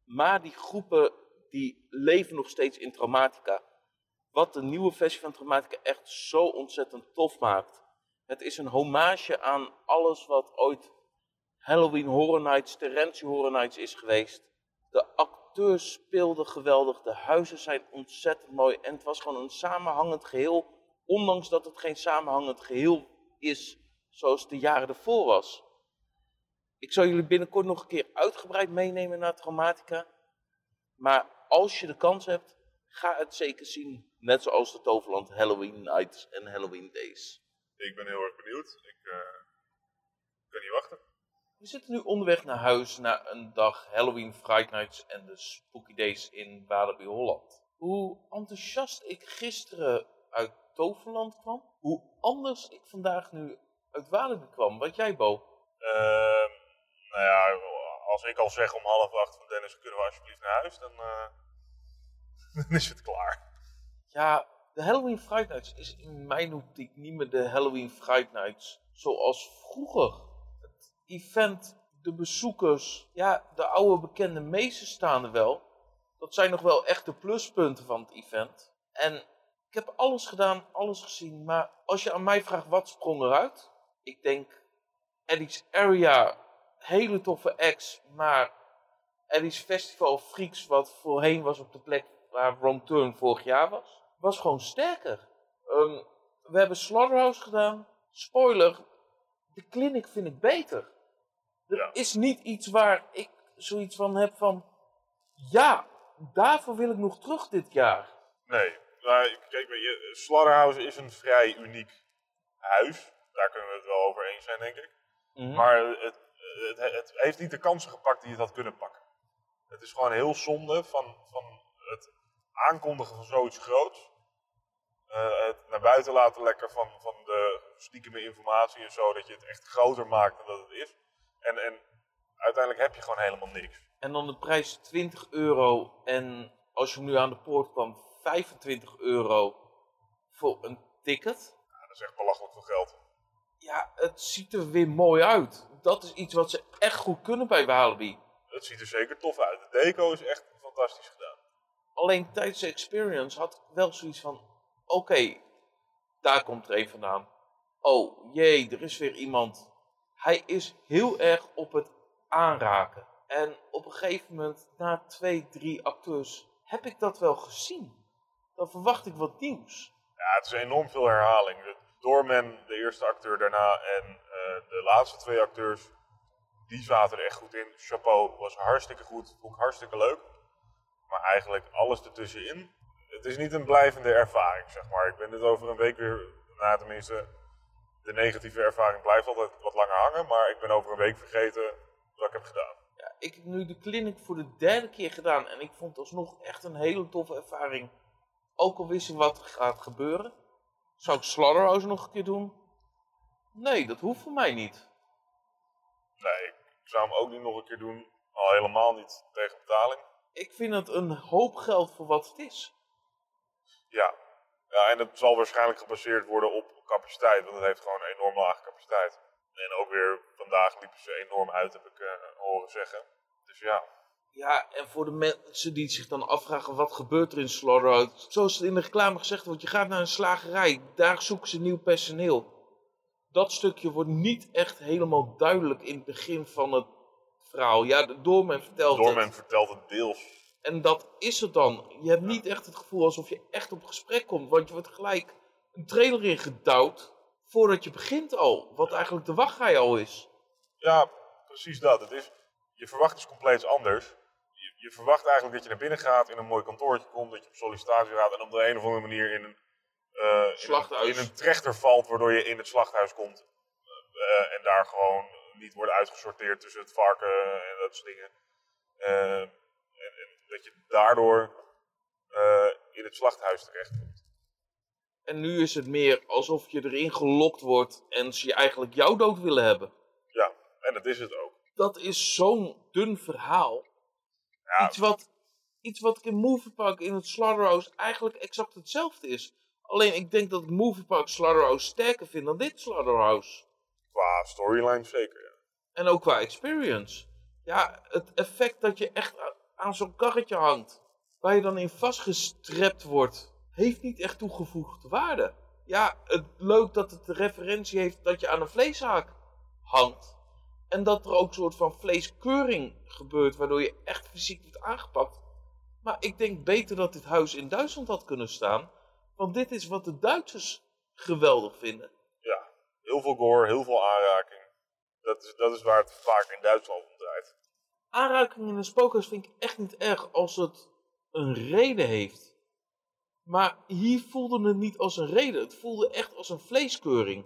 Speaker 1: Maar die groepen die leven nog steeds in Traumatica. Wat de nieuwe versie van Traumatica echt zo ontzettend tof maakt. Het is een hommage aan alles wat ooit Halloween Horror Nights, Terentie Horror Nights is geweest. De acteurs speelden geweldig, de huizen zijn ontzettend mooi. En het was gewoon een samenhangend geheel. Ondanks dat het geen samenhangend geheel is zoals de jaren ervoor was. Ik zal jullie binnenkort nog een keer uitgebreid meenemen naar Traumatica. Maar als je de kans hebt, ga het zeker zien. Net zoals de Toverland Halloween Nights en Halloween Days.
Speaker 2: Ik ben heel erg benieuwd. Ik eh, kan niet wachten.
Speaker 1: We zitten nu onderweg naar huis na een dag Halloween Fright Nights en de Spooky Days in Walibi Holland. Hoe enthousiast ik gisteren uit Toverland kwam, hoe anders ik vandaag nu uit Walibi kwam. Wat jij, Bo?
Speaker 2: Ehm, nou ja, als ik al zeg om half acht van Dennis, kunnen we alsjeblieft naar huis, dan, eh, dan is het klaar.
Speaker 1: Ja, de Halloween Fright Nights is in mijn optiek niet meer de Halloween Fright Nights zoals vroeger. Het event, de bezoekers, ja, de oude bekende meesters staan er wel. Dat zijn nog wel echt de pluspunten van het event. En ik heb alles gedaan, alles gezien, maar als je aan mij vraagt wat sprong eruit, ik denk Eddie's Area, hele toffe acts, maar Eddie's Festival of Freaks, wat voorheen was op de plek waar Wrong Turn vorig jaar was, was gewoon sterker. Ehm, we hebben Slaughterhouse gedaan. Spoiler, de clinic vind ik beter. Er
Speaker 2: Ja.
Speaker 1: is niet iets waar ik zoiets van heb van, ja, daarvoor wil ik nog terug dit jaar.
Speaker 2: Nee, maar kijk, Slaughterhouse is een vrij uniek huis. Daar kunnen we het wel over eens zijn, denk ik.
Speaker 1: Mhm.
Speaker 2: Maar het, het, het heeft niet de kansen gepakt die het had kunnen pakken. Het is gewoon heel zonde van, van het aankondigen van zoiets groots. Eh, het naar buiten laten lekken van, van de stiekeme informatie en zo, dat je het echt groter maakt dan dat het is. En, en uiteindelijk heb je gewoon helemaal niks.
Speaker 1: En dan de prijs 20 euro en als je nu aan de poort kwam 25 euro voor een ticket.
Speaker 2: Ja, dat is echt belachelijk veel geld.
Speaker 1: Ja, het ziet er weer mooi uit. Dat is iets wat ze echt goed kunnen bij Walibi.
Speaker 2: Het ziet er zeker tof uit. De deco is echt fantastisch gedaan.
Speaker 1: Alleen tijdens de experience had ik wel zoiets van: oké, daar komt er een vandaan. Oh jee, er is weer iemand. Hij is heel erg op het aanraken. En op een gegeven moment, na twee, drie acteurs, heb ik dat wel gezien. Dan verwacht ik wat nieuws.
Speaker 2: Ja, het is enorm veel herhaling. Doorman, de eerste acteur daarna en eh, de laatste twee acteurs, die zaten er echt goed in. Chapeau was hartstikke goed, ik hartstikke leuk. Maar eigenlijk alles ertussenin. Het is niet een blijvende ervaring, zeg maar. Ik ben dit over een week weer, nou tenminste, de negatieve ervaring blijft altijd wat langer hangen. Maar ik ben over een week vergeten wat ik heb gedaan.
Speaker 1: Ja, ik heb nu de clinic voor de derde keer gedaan en ik vond het alsnog echt een hele toffe ervaring. Ook al wist je wat er gaat gebeuren. Zou ik Slaughterhouse nog een keer doen? Nee, dat hoeft voor mij niet.
Speaker 2: Nee, ik zou hem ook niet nog een keer doen. Al helemaal niet tegen betaling.
Speaker 1: Ik vind het een hoop geld voor wat het is.
Speaker 2: Ja. ja, en het zal waarschijnlijk gebaseerd worden op capaciteit, want het heeft gewoon een enorm lage capaciteit. En ook weer vandaag liepen ze enorm uit, heb ik eh, horen zeggen. Dus ja,
Speaker 1: Ja, en voor de mensen die zich dan afvragen wat gebeurt er in Slaughterhouse. Zoals het in de reclame gezegd wordt, je gaat naar een slagerij, daar zoeken ze nieuw personeel. Dat stukje wordt niet echt helemaal duidelijk in het begin van het verhaal. Ja, de Doorman vertelt
Speaker 2: Doorman
Speaker 1: het.
Speaker 2: vertelt het deels.
Speaker 1: En dat is het dan. Je hebt niet echt het gevoel alsof je echt op gesprek komt. Want je wordt gelijk een trailer ingedouwd voordat je begint al. Wat eigenlijk de wachtrij al is.
Speaker 2: Ja, precies dat. Het is, je verwacht iets compleet anders. Je, verwacht eigenlijk dat je naar binnen gaat, in een mooi kantoortje komt, dat je op sollicitatie gaat en op de een of andere manier in een, eh, in een, in een trechter valt, waardoor je in het slachthuis komt. Eh, en daar gewoon niet wordt uitgesorteerd tussen het varken en dat soort dingen. Eh, en, en dat je daardoor in het slachthuis terechtkomt.
Speaker 1: En nu is het meer alsof je erin gelokt wordt en ze je eigenlijk jouw dood willen hebben.
Speaker 2: Ja, en dat is het ook.
Speaker 1: Dat is zo'n dun verhaal.
Speaker 2: Ja,
Speaker 1: Iets, wat, iets wat ik in Movie Park in het Slaughterhouse eigenlijk exact hetzelfde is. Alleen ik denk dat ik Movie Park Slaughterhouse sterker vind dan dit Slaughterhouse.
Speaker 2: qua storyline zeker. Ja.
Speaker 1: En ook qua experience. Ja, het effect dat je echt aan zo'n karretje hangt, waar je dan in vastgestrept wordt, heeft niet echt toegevoegde waarde. Ja, het leuk dat het de referentie heeft dat je aan een vleeshaak hangt. En dat er ook een soort van vleeskeuring gebeurt, waardoor je echt fysiek wordt aangepakt. Maar ik denk beter dat dit huis in Duitsland had kunnen staan. Want dit is wat de Duitsers geweldig vinden.
Speaker 2: ja, heel veel gore, heel veel aanraking. Dat is, dat is waar het vaak in Duitsland om draait.
Speaker 1: aanraking in een spookhuis vind ik echt niet erg als het een reden heeft. Maar hier voelde het niet als een reden. Het voelde echt als een vleeskeuring.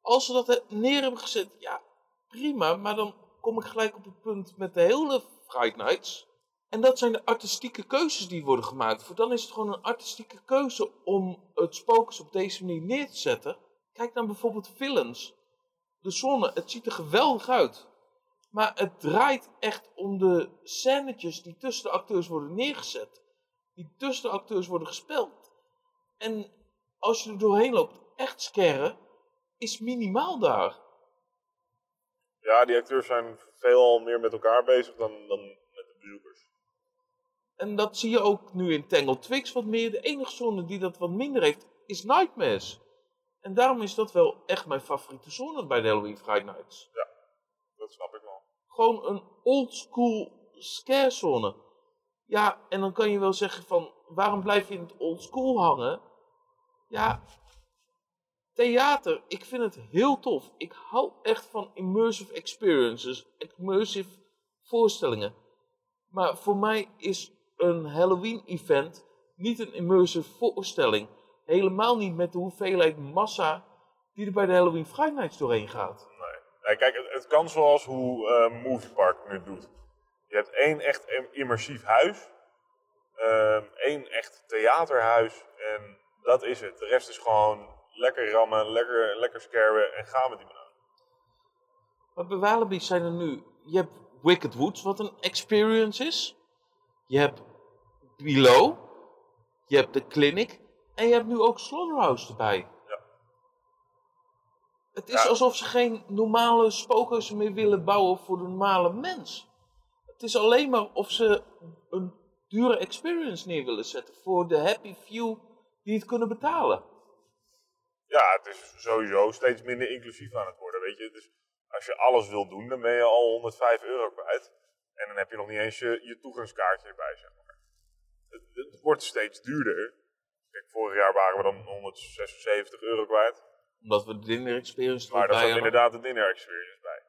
Speaker 1: Als ze dat neer hebben gezet, ja, prima. Maar dan kom ik gelijk op het punt met de hele Fright Nights. En dat zijn de artistieke keuzes die worden gemaakt. Voor dan is het gewoon een artistieke keuze om het spookhuis op deze manier neer te zetten. Kijk dan bijvoorbeeld Villains. De zone, het ziet er geweldig uit. Maar het draait echt om de scènetjes die tussen de acteurs worden neergezet. Die tussen de acteurs worden gespeeld. En als je er doorheen loopt, echt scaren is minimaal daar.
Speaker 2: Ja, die acteurs zijn veelal meer met elkaar bezig dan, dan met de bezoekers.
Speaker 1: En dat zie je ook nu in Tangle Twigs wat meer. De enige zone die dat wat minder heeft, is Nightmares. En daarom is dat wel echt mijn favoriete zone bij de Halloween Friday Nights.
Speaker 2: Dat snap ik wel.
Speaker 1: Gewoon een oldschool scare zone. Ja, en dan kan je wel zeggen van, waarom blijf je in het oldschool hangen? Ja, theater, ik vind het heel tof. Ik hou echt van immersive experiences, immersive voorstellingen. Maar voor mij is een Halloween event niet een immersive voorstelling. Helemaal niet met de hoeveelheid massa die er bij de Halloween Nights doorheen gaat.
Speaker 2: Nee. Kijk, het, kan zoals hoe eh Movie Park nu doet. Je hebt één echt im- immersief huis. ehm, één echt theaterhuis. En dat is het. De rest is gewoon lekker rammen, lekker, lekker scaren en gaan met die banaan.
Speaker 1: Maar bij Walibi zijn er nu... Je hebt Wicked Woods, wat een experience is. Je hebt Below. Je hebt de Clinic. En je hebt nu ook Slaughterhouse erbij.
Speaker 2: Ja.
Speaker 1: Het is
Speaker 2: Ja.
Speaker 1: alsof ze geen normale spookhuizen meer willen bouwen voor de normale mens. Het is alleen maar of ze een dure experience neer willen zetten voor de happy few die het kunnen betalen.
Speaker 2: Ja, het is sowieso steeds minder inclusief aan het worden. Weet je, dus als je alles wil doen, dan ben je al 105 euro kwijt. En dan heb je nog niet eens je, je toegangskaartje erbij, zeg maar. Het, het wordt steeds duurder. Kijk, vorig jaar waren we dan 176 euro kwijt.
Speaker 1: Omdat we de dinner experience
Speaker 2: Maar daar zat
Speaker 1: hadden.
Speaker 2: inderdaad de dinner experience bij.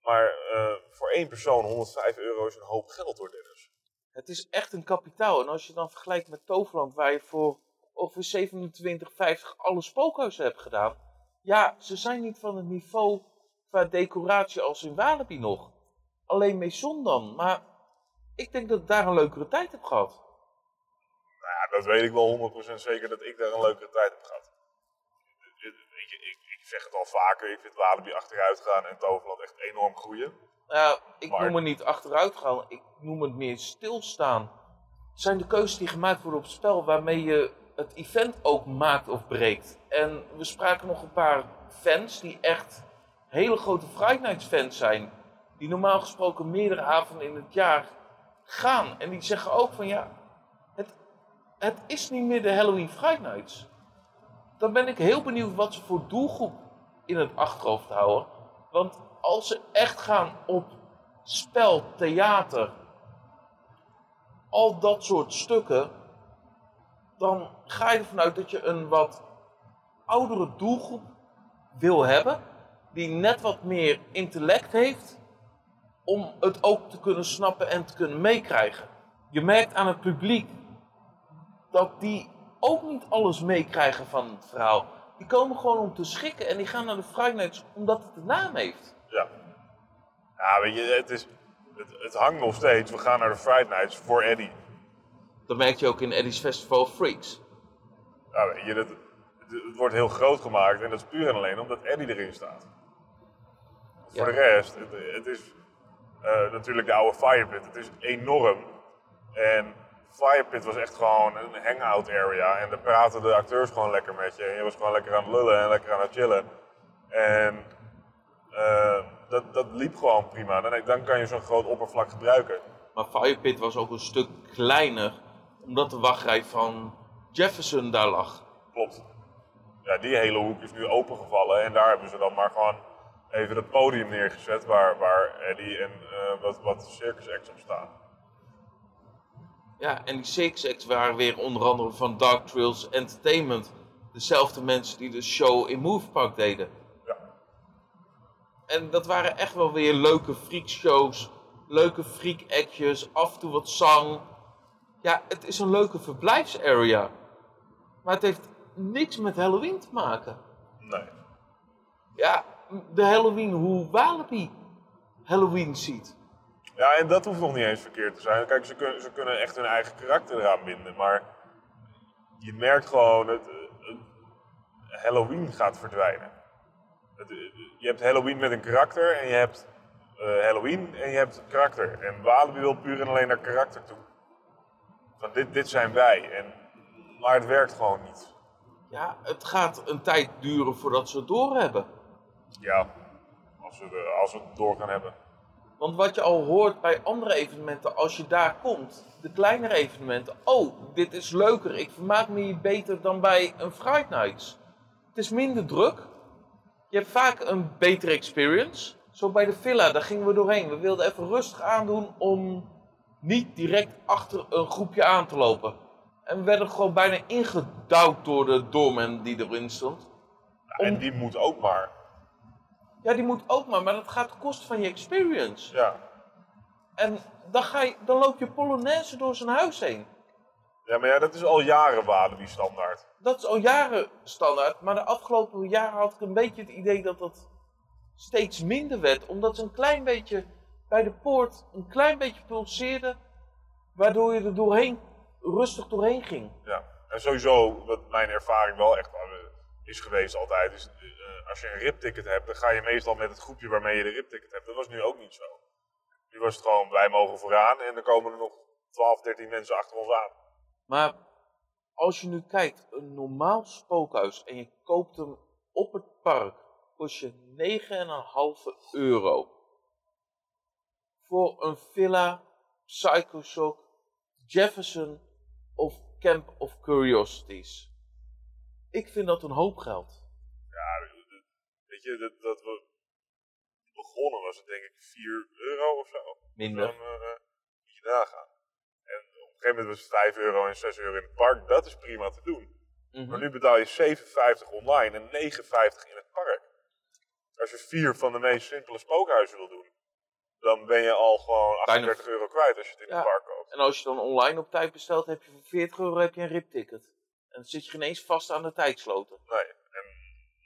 Speaker 2: Maar eh, voor één persoon 105 euro is een hoop geld hoor, Dennis.
Speaker 1: Het is echt een kapitaal. En als je dan vergelijkt met Toverland, waar je voor ongeveer 27,50 alle spookhuizen hebt gedaan. Ja, ze zijn niet van het niveau qua decoratie als in Walibi nog. Alleen Maison dan. Maar ik denk dat ik daar een leukere tijd heb gehad.
Speaker 2: Ja, dat weet ik wel 100% zeker dat ik daar een leukere tijd heb gehad. Weet je, ik, ik zeg het al vaker, ik vind Walibi achteruit gaan en Toverland echt enorm groeien.
Speaker 1: Nou, ik
Speaker 2: Maar-
Speaker 1: noem het niet achteruit gaan, ik noem het meer stilstaan. Het zijn de keuzes die gemaakt worden op het spel waarmee je het event ook maakt of breekt. En we spraken nog een paar fans die echt hele grote Friday fans zijn. Die normaal gesproken meerdere avonden in het jaar gaan. En die zeggen ook van ja, het, het is niet meer de Halloween Friday Nights. Dan ben ik heel benieuwd wat ze voor doelgroep in het achterhoofd houden. Want als ze echt gaan op spel, theater, al dat soort stukken, dan ga je ervan uit dat je een wat oudere doelgroep wil hebben, die net wat meer intellect heeft, om het ook te kunnen snappen en te kunnen meekrijgen. Je merkt aan het publiek dat die ook niet alles meekrijgen van het verhaal. Die komen gewoon om te schikken en die gaan naar de Friday Nights omdat het een naam heeft.
Speaker 2: Ja. Ja, weet je, het, is, het, het hangt nog steeds. We gaan naar de Friday Nights voor Eddie.
Speaker 1: Dat merk je ook in Eddie's Festival of Freaks.
Speaker 2: Ja, weet je, dat, het, wordt heel groot gemaakt en dat is puur en alleen omdat Eddie erin staat.
Speaker 1: Ja.
Speaker 2: Voor de rest, het, het is eh, natuurlijk de oude Firepit. Het is enorm. En Firepit was echt gewoon een hangout area. En daar praten de acteurs gewoon lekker met je. En je was gewoon lekker aan het lullen en lekker aan het chillen. En eh, dat, dat liep gewoon prima. Dan, dan kan je zo'n groot oppervlak gebruiken.
Speaker 1: Maar Firepit was ook een stuk kleiner, omdat de wachtrij van Jefferson daar lag.
Speaker 2: Klopt. Ja, die hele hoek is nu opengevallen. En daar hebben ze dan maar gewoon even het podium neergezet waar, waar Eddie en eh, wat, wat circus acts op staan.
Speaker 1: Ja, en die Acts waren weer onder andere van Dark Trails Entertainment. Dezelfde mensen die de show in Movepark deden.
Speaker 2: Ja.
Speaker 1: En dat waren echt wel weer leuke freakshows, leuke freak-actjes, af en toe wat zang. Ja, het is een leuke verblijfsarea. Maar het heeft niks met Halloween te maken.
Speaker 2: Nee.
Speaker 1: Ja, de Halloween, hoe Walibi Halloween ziet.
Speaker 2: Ja, en dat hoeft nog niet eens verkeerd te zijn. Kijk, ze kunnen, ze kunnen echt hun eigen karakter eraan binden, maar je merkt gewoon dat eh, Halloween gaat verdwijnen. Het, eh, je hebt Halloween met een karakter en je hebt eh, Halloween en je hebt karakter. En Walibi wil puur en alleen naar karakter toe. Dit, dit zijn wij. En, maar het werkt gewoon niet.
Speaker 1: Ja, het gaat een tijd duren voordat ze het doorhebben.
Speaker 2: Ja, als we, de- als we het door gaan hebben.
Speaker 1: Want wat je al hoort bij andere evenementen, als je daar komt, de kleinere evenementen. Oh, dit is leuker, ik vermaak me hier beter dan bij een Friday Nights. Het is minder druk. Je hebt vaak een betere experience. Zo bij de villa, daar gingen we doorheen. We wilden even rustig aandoen om niet direct achter een groepje aan te lopen. En we werden gewoon bijna ingedouwd door de doorman die erin stond.
Speaker 2: En die moet ook maar.
Speaker 1: Ja, die moet ook maar, maar dat gaat ten koste van je experience.
Speaker 2: Ja.
Speaker 1: En dan, ga je, dan loop je Polonaise door zijn huis heen.
Speaker 2: ja, maar ja, dat is al jaren Walibi standaard.
Speaker 1: Dat is al jaren standaard, maar de afgelopen jaren had ik een beetje het idee dat dat steeds minder werd. Omdat ze een klein beetje bij de poort een klein beetje pulseerde, waardoor je er doorheen, rustig doorheen ging.
Speaker 2: Ja, en sowieso, wat mijn ervaring wel echt eh, is geweest altijd, is eh, als je een ripticket hebt, dan ga je meestal met het groepje waarmee je de ripticket hebt. Dat was nu ook niet zo. Nu was het gewoon, wij mogen vooraan en dan komen er nog 12, 13 mensen achter ons aan.
Speaker 1: Maar als je nu kijkt, een normaal spookhuis en je koopt hem op het park, kost je 9,5 euro. Voor een villa, Psycho Shock, Jefferson of Camp of Curiosities. Ik vind dat een hoop geld.
Speaker 2: Ja, weet je, dat, dat we begonnen was het denk ik 4 euro of zo.
Speaker 1: Minder.
Speaker 2: Dan eh, moet je nagaan. En op een gegeven moment was het 5 euro en 6 euro in het park. Dat is prima te doen.
Speaker 1: Mhm.
Speaker 2: Maar nu betaal je 7,50 online en 9,50 in het park. Als je vier van de meest simpele spookhuizen wil doen, dan ben je al gewoon 38 euro kwijt als je het in
Speaker 1: Ja.
Speaker 2: het park koopt.
Speaker 1: En als je dan online op tijd bestelt, heb je voor 40 euro heb je een ripticket. En dan zit je geen eens vast aan de tijdsloten.
Speaker 2: Nee. En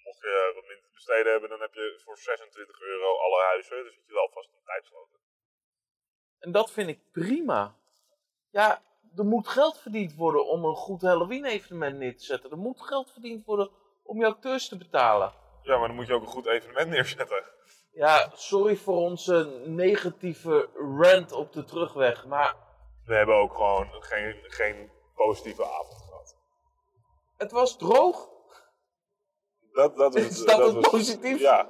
Speaker 2: mocht je wat minder te besteden hebben, dan heb je voor 26 euro alle huizen. Dus zit je wel vast aan de tijdsloten.
Speaker 1: En dat vind ik prima. Ja, er moet geld verdiend worden om een goed Halloween-evenement neer te zetten. Er moet geld verdiend worden om je acteurs te betalen.
Speaker 2: Ja, maar dan moet je ook een goed evenement neerzetten.
Speaker 1: Ja, sorry voor onze negatieve rant op de terugweg, maar
Speaker 2: We hebben ook gewoon geen, geen positieve avond gehad.
Speaker 1: het was droog.
Speaker 2: Dat, dat is,
Speaker 1: Is dat het
Speaker 2: was-
Speaker 1: positief?
Speaker 2: Ja.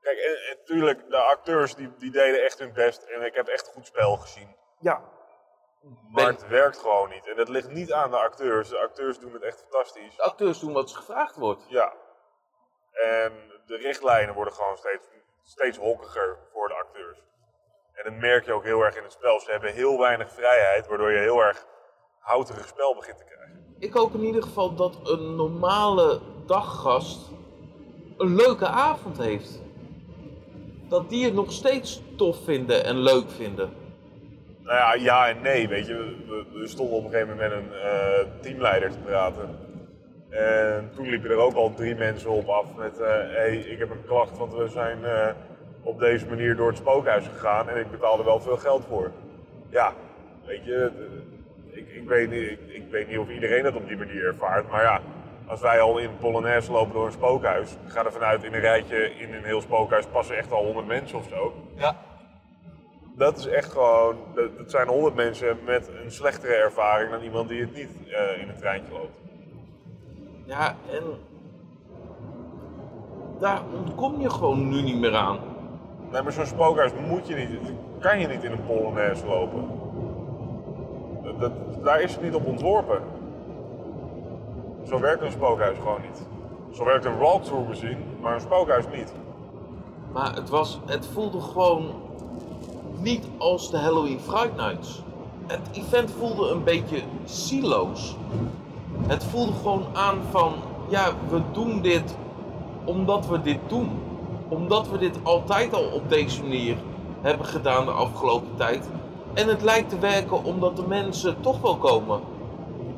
Speaker 2: Kijk, en, en tuurlijk, de acteurs die, die deden echt hun best. En ik heb echt goed spel gezien.
Speaker 1: Ja.
Speaker 2: Maar
Speaker 1: Ben-
Speaker 2: het werkt gewoon niet. En dat ligt niet aan de acteurs. De acteurs doen het echt fantastisch.
Speaker 1: de acteurs doen wat ze gevraagd wordt.
Speaker 2: Ja. En de richtlijnen worden gewoon steeds, steeds hokkiger voor de acteurs. En dat merk je ook heel erg in het spel. Ze hebben heel weinig vrijheid, waardoor je heel erg houterig spel begint te krijgen.
Speaker 1: Ik hoop in ieder geval dat een normale daggast een leuke avond heeft. Dat die het nog steeds tof vinden en leuk vinden.
Speaker 2: Nou ja, ja en nee, weet je. We, we stonden op een gegeven moment met een eh, teamleider te praten. En toen liepen er ook al drie mensen op af met... hé, hey, ik heb een klacht, want we zijn eh, op deze manier door het spookhuis gegaan... en ik betaalde wel veel geld voor. Ja, weet je... eh, Ik, ik, weet niet, ik, ik weet niet of iedereen dat op die manier ervaart, maar ja... Als wij al in Polonaise lopen door een spookhuis, ga er vanuit in een rijtje in een heel spookhuis passen echt al 100 mensen of zo.
Speaker 1: Ja.
Speaker 2: Dat is echt gewoon, dat, dat zijn 100 mensen met een slechtere ervaring dan iemand die het niet eh, in het treintje loopt.
Speaker 1: Ja, en daar ontkom je gewoon nu niet meer aan.
Speaker 2: Nee, maar zo'n spookhuis moet je niet, kan je niet in een Polonaise lopen. Dat, dat- daar is het niet op ontworpen. Zo werkt een spookhuis gewoon niet. Zo werkt een walkthrough misschien, maar een spookhuis niet.
Speaker 1: Maar het, was, het voelde gewoon niet als de Halloween Fright Nights. Het event voelde een beetje siloos. Het voelde gewoon aan van, ja, we doen dit omdat we dit doen. Omdat we dit altijd al op deze manier hebben gedaan de afgelopen tijd. En het lijkt te werken omdat de mensen toch wel komen.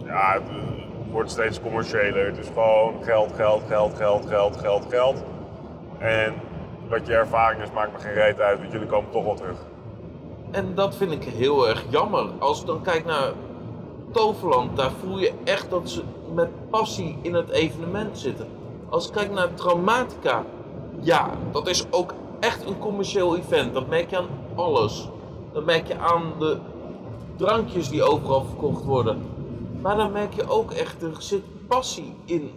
Speaker 2: Ja, het, eh, wordt steeds commerciëler. Het is gewoon geld, geld, geld, geld, geld, geld, geld. En wat je ervaring is, maakt me geen reet uit, want jullie komen toch wel terug.
Speaker 1: En dat vind ik heel erg jammer. Als ik dan kijk naar Toverland, daar voel je echt dat ze met passie in het evenement zitten. Als ik kijk naar Traumatica, ja, dat is ook echt een commercieel event. Dat merk je aan alles. Dat merk je aan de drankjes die overal verkocht worden. Maar dan merk je ook echt, er zit passie in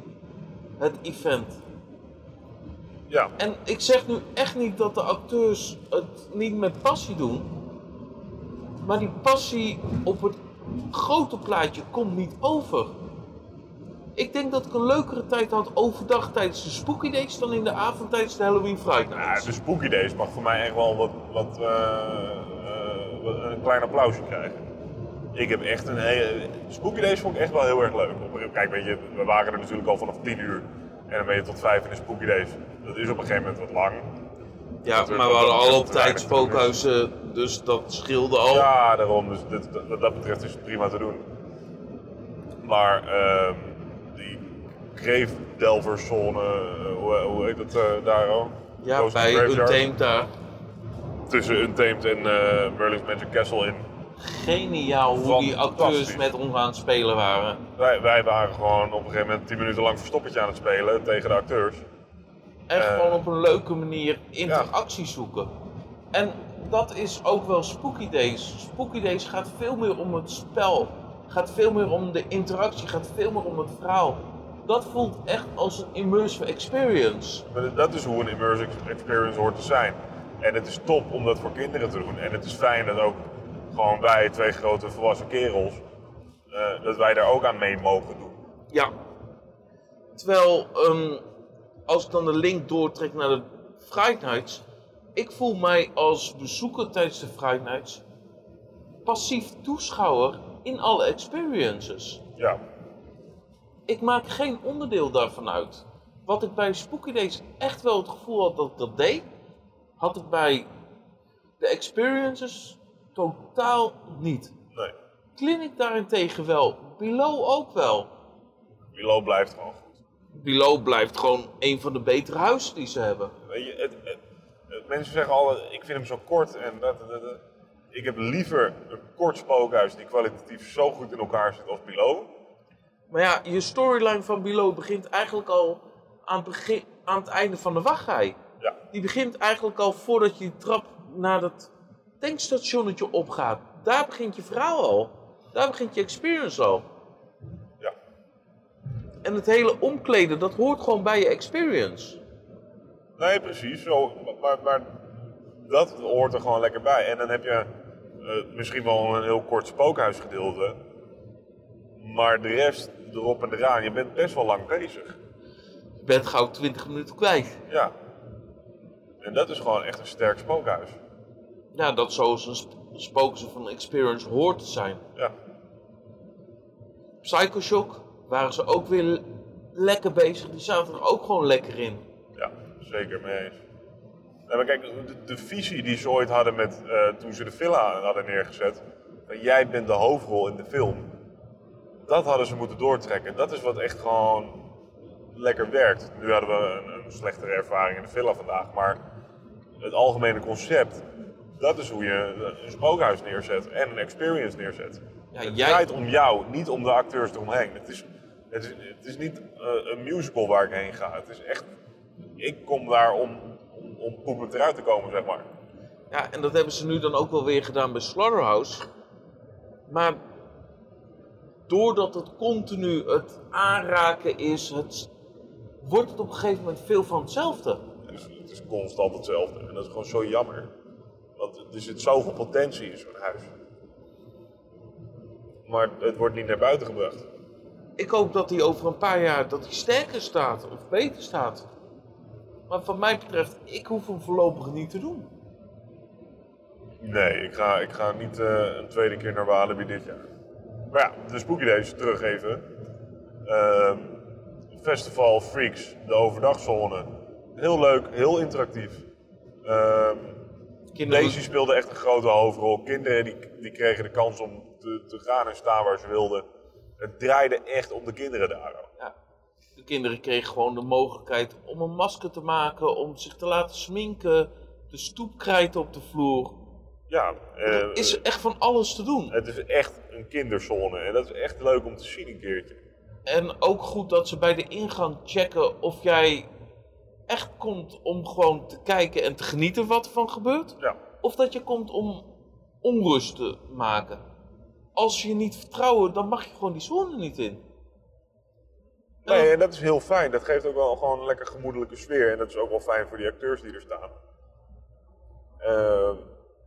Speaker 1: het event.
Speaker 2: Ja,
Speaker 1: En ik zeg nu echt niet dat de acteurs het niet met passie doen. Maar die passie op het grote plaatje komt niet over. Ik denk dat ik een leukere tijd had overdag tijdens de Spooky Days dan in de avond tijdens de Halloween Friday
Speaker 2: ja, de Spooky Days mag voor mij echt wel wat, wat, eh, eh, wat- een klein applausje krijgen. Ik heb echt een hele... Spooky Days vond ik echt wel heel erg leuk. Kijk, weet je, we waren er natuurlijk al vanaf 10 uur. En dan ben je tot 5 in de Spooky Days. Dat is op een gegeven moment wat lang.
Speaker 1: Ja,
Speaker 2: dat-
Speaker 1: maar we hadden al op tijd spookhuizen, dus dat scheelde al.
Speaker 2: Ja, daarom. Dus dit, wat dat betreft is het prima te doen. Maar ehm die Grave-delverzone, eh, hoe, hoe heet dat eh, daar al?
Speaker 1: Ja, bij. Untamed daar.
Speaker 2: tussen Untamed en eh Merlin's Magic Castle in.
Speaker 1: Geniaal hoe die acteurs met ons aan het spelen waren.
Speaker 2: Wij, wij waren gewoon op een gegeven moment 10 minuten lang verstoppertje aan het spelen tegen de acteurs.
Speaker 1: En
Speaker 2: Eh,
Speaker 1: gewoon op een leuke manier interactie zoeken. En dat is ook wel Spooky Days. Spooky Days gaat veel meer om het spel. Gaat veel meer om de interactie. Gaat veel meer om het verhaal. Dat voelt echt als een immersive experience.
Speaker 2: Dat is hoe een immersive experience hoort te zijn. En het is top om dat voor kinderen te doen. En het is fijn dat ook gewoon wij, twee grote volwassen kerels, eh, dat wij daar ook aan mee mogen doen.
Speaker 1: Ja. Terwijl, ehm, als ik dan de link doortrek naar de Nights. Ik voel mij als bezoeker tijdens de Nights passief toeschouwer in alle experiences.
Speaker 2: Ja,
Speaker 1: Ik maak geen onderdeel daarvan uit. Wat ik bij Spooky Days echt wel het gevoel had dat ik dat deed, had ik bij de experiences totaal niet.
Speaker 2: nee.
Speaker 1: Clinic daarentegen wel. Below ook wel.
Speaker 2: Milo blijft gewoon
Speaker 1: Below blijft gewoon een van de betere huizen die ze hebben.
Speaker 2: Weet je, het, het- het- mensen zeggen altijd, ik vind hem zo kort en dat, dat, dat. Ik heb liever een kort spookhuis die kwalitatief zo goed in elkaar zit als Below.
Speaker 1: Maar ja, je storyline van Below begint eigenlijk al aan het, begin, aan het einde van de wachtrij.
Speaker 2: Ja,
Speaker 1: Die begint eigenlijk al voordat je die trap naar dat tankstationnetje opgaat. Daar begint je verhaal al. Daar begint je experience al. En het hele omkleden, dat hoort gewoon bij je experience.
Speaker 2: Nee, precies. Zo, maar, maar dat hoort er gewoon lekker bij. En dan heb je eh, misschien wel een heel kort spookhuisgedeelte. Maar de rest erop en eraan, je bent best wel lang bezig.
Speaker 1: Je bent gauw 20 minuten kwijt.
Speaker 2: Ja. En dat is gewoon echt een sterk spookhuis.
Speaker 1: Ja, dat zoals een sp- spookse van experience hoort te zijn.
Speaker 2: Ja.
Speaker 1: Psychoshock waren ze ook weer lekker bezig. Die zaten er ook gewoon lekker in.
Speaker 2: Ja, zeker mee eens. Nee, maar kijk, de, de visie die ze ooit hadden met, eh, toen ze de villa hadden neergezet. jij bent de hoofdrol in de film. Dat hadden ze moeten doortrekken. Dat is wat echt gewoon lekker werkt. Nu hadden we een, een slechtere ervaring in de villa vandaag. Maar het algemene concept, dat is hoe je een spookhuis neerzet en een experience neerzet.
Speaker 1: Ja,
Speaker 2: het
Speaker 1: jij-
Speaker 2: draait om jou, niet om de acteurs eromheen. Het is, het is, het is niet eh, een musical waar ik heen ga. Het is echt, ik kom daar om, om, om poepend eruit te komen, zeg maar.
Speaker 1: Ja, en dat hebben ze nu dan ook wel weer gedaan bij Slaughterhouse. Maar doordat het continu het aanraken is, het, wordt het op een gegeven moment veel van hetzelfde.
Speaker 2: Het is constant hetzelfde. En dat is gewoon zo jammer. Want er zit zoveel potentie in zo'n huis. Maar het wordt niet naar buiten gebracht.
Speaker 1: Ik hoop dat hij over een paar jaar dat hij sterker staat of beter staat. Maar wat mij betreft, ik hoef hem voorlopig niet te doen.
Speaker 2: Nee, ik ga, ik ga niet eh, een tweede keer naar Walibi dit jaar. Maar ja, de Spooky Days terug even. Ehm, Festival Freaks, de overdagzone. Heel leuk, heel interactief.
Speaker 1: Kinderen,
Speaker 2: Daisy speelde echt een grote hoofdrol. Kinderen die, die kregen de kans om te, te gaan en staan waar ze wilden. Het draaide echt om de kinderen daar.
Speaker 1: ja, de kinderen kregen gewoon de mogelijkheid om een masker te maken, om zich te laten sminken, de stoep krijten op de vloer.
Speaker 2: Ja, eh,
Speaker 1: Er is echt van alles te doen.
Speaker 2: het is echt een kinderzone. En dat is echt leuk om te zien een keertje.
Speaker 1: En ook goed dat ze bij de ingang checken of jij echt komt om gewoon te kijken en te genieten wat er van gebeurt.
Speaker 2: Ja.
Speaker 1: Of dat je komt om onrust te maken. Als je niet vertrouwen, dan mag je gewoon die zone niet in.
Speaker 2: Nee, en dat is heel fijn. Dat geeft ook wel gewoon een lekker gemoedelijke sfeer. En dat is ook wel fijn voor die acteurs die er staan. Ehm,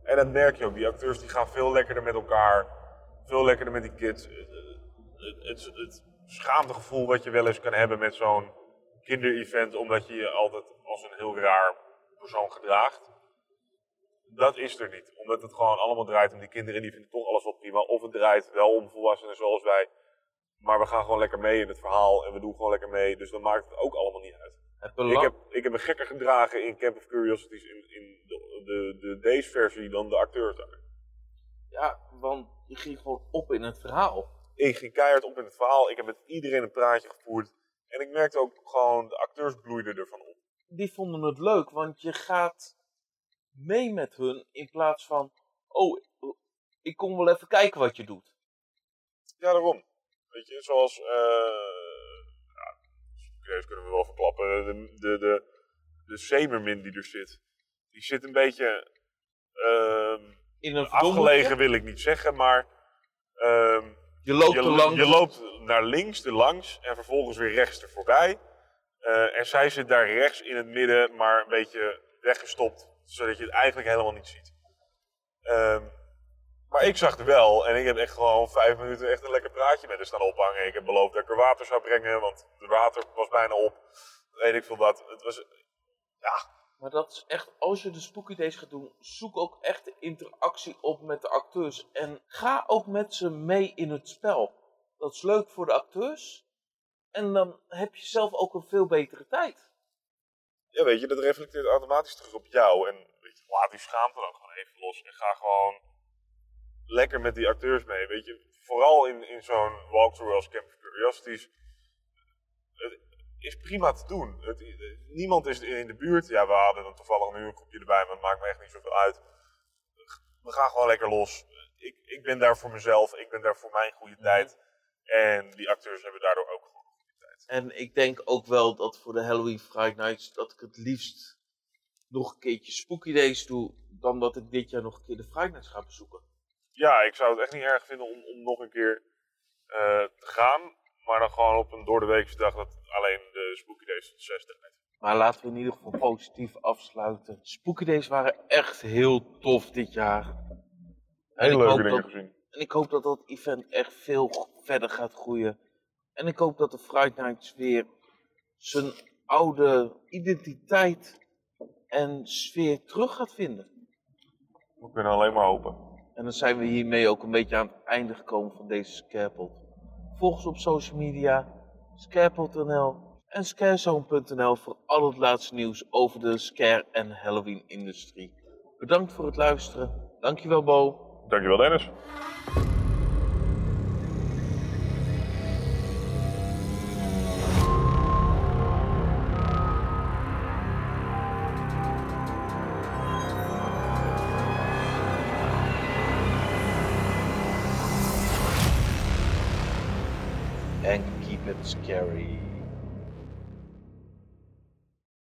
Speaker 2: en dat merk je ook. Die acteurs die gaan veel lekkerder met elkaar. Veel lekkerder met die kids. Het, het, het, het schaamtegevoel wat je wel eens kan hebben met zo'n kinderevent. Omdat je je altijd als een heel raar persoon gedraagt. Dat is er niet. Omdat het gewoon allemaal draait om die kinderen. En die vinden toch alles wel prima. Of het draait wel om volwassenen zoals wij. Maar we gaan gewoon lekker mee in het verhaal en we doen gewoon lekker mee. Dus dan maakt het ook allemaal niet uit.
Speaker 1: Het
Speaker 2: Ik
Speaker 1: belang...
Speaker 2: heb, ik heb me gekker gedragen in Camp of Curiosities in, in de, de, de Days versie dan de acteurs daar.
Speaker 1: Ja, want je ging gewoon op in het verhaal.
Speaker 2: Ik ging keihard op in het verhaal. Ik heb met iedereen een praatje gevoerd. En ik merkte ook gewoon, de acteurs bloeiden ervan op.
Speaker 1: Die vonden het leuk, want je gaat mee met hun in plaats van, oh, ik kom wel even kijken wat je doet.
Speaker 2: Ja, daarom. Weet je, zoals. eh ja, kunnen we wel verklappen. De, de, de, de Semermin die er zit. Die zit een beetje. ehm,
Speaker 1: In een
Speaker 2: afgelegen wil ik niet zeggen, maar. ehm,
Speaker 1: Je loopt
Speaker 2: je, je loopt naar links, er langs en vervolgens weer rechts er voorbij. Eh, en zij zit daar rechts in het midden, maar een beetje weggestopt, zodat je het eigenlijk helemaal niet ziet. Ehm, maar ik zag het wel en ik heb echt gewoon vijf minuten echt een lekker praatje met haar staan ophangen. Ik heb beloofd dat ik er water zou brengen, want het water was bijna op. Weet ik veel wat. Het was,
Speaker 1: Maar dat is echt, als je de Spooky Days gaat doen, zoek ook echt de interactie op met de acteurs. En ga ook met ze mee in het spel. Dat is leuk voor de acteurs. En dan heb je zelf ook een veel betere tijd.
Speaker 2: Ja, weet je, dat reflecteert automatisch terug op jou. En weet je, laat die schaamte dan gewoon even los. En ga gewoon lekker met die acteurs mee. Weet je, vooral in, in zo'n walkthrough als Camp of Curiosities. Het is prima te doen. Het, niemand is in de buurt. Ja, we hadden dan toevallig nu een groepje erbij, maar het maakt me echt niet zoveel uit. We gaan gewoon lekker los. Ik, ik ben daar voor mezelf. Ik ben daar voor mijn goede tijd. En die acteurs hebben daardoor ook gewoon een goede tijd.
Speaker 1: En ik denk ook wel dat voor de Halloween Friday Nights, dat ik het liefst nog een keertje Spooky Days doe, dan dat ik dit jaar nog een keer de Friday Nights ga bezoeken.
Speaker 2: Ja, ik zou het echt niet erg vinden om, om nog een keer eh, te gaan. Maar dan gewoon op een door de weekse dag dat alleen de Spooky Days tot 6 draait.
Speaker 1: Maar laten we in ieder geval positief afsluiten. Spooky Days waren echt heel tof dit jaar.
Speaker 2: Heel leuke dingen gezien.
Speaker 1: En ik hoop dat dat event echt veel verder gaat groeien. En ik hoop dat de Friday Nights weer zijn oude identiteit en sfeer terug gaat vinden.
Speaker 2: We kunnen alleen maar hopen.
Speaker 1: En dan zijn we hiermee ook een beetje aan het einde gekomen van deze Scarepot. Volg ons op social media, scarepot.nl en scarezone.nl voor al het laatste nieuws over de scare- en Halloween-industrie. Bedankt voor het luisteren. Dankjewel Bo.
Speaker 2: Dankjewel Dennis.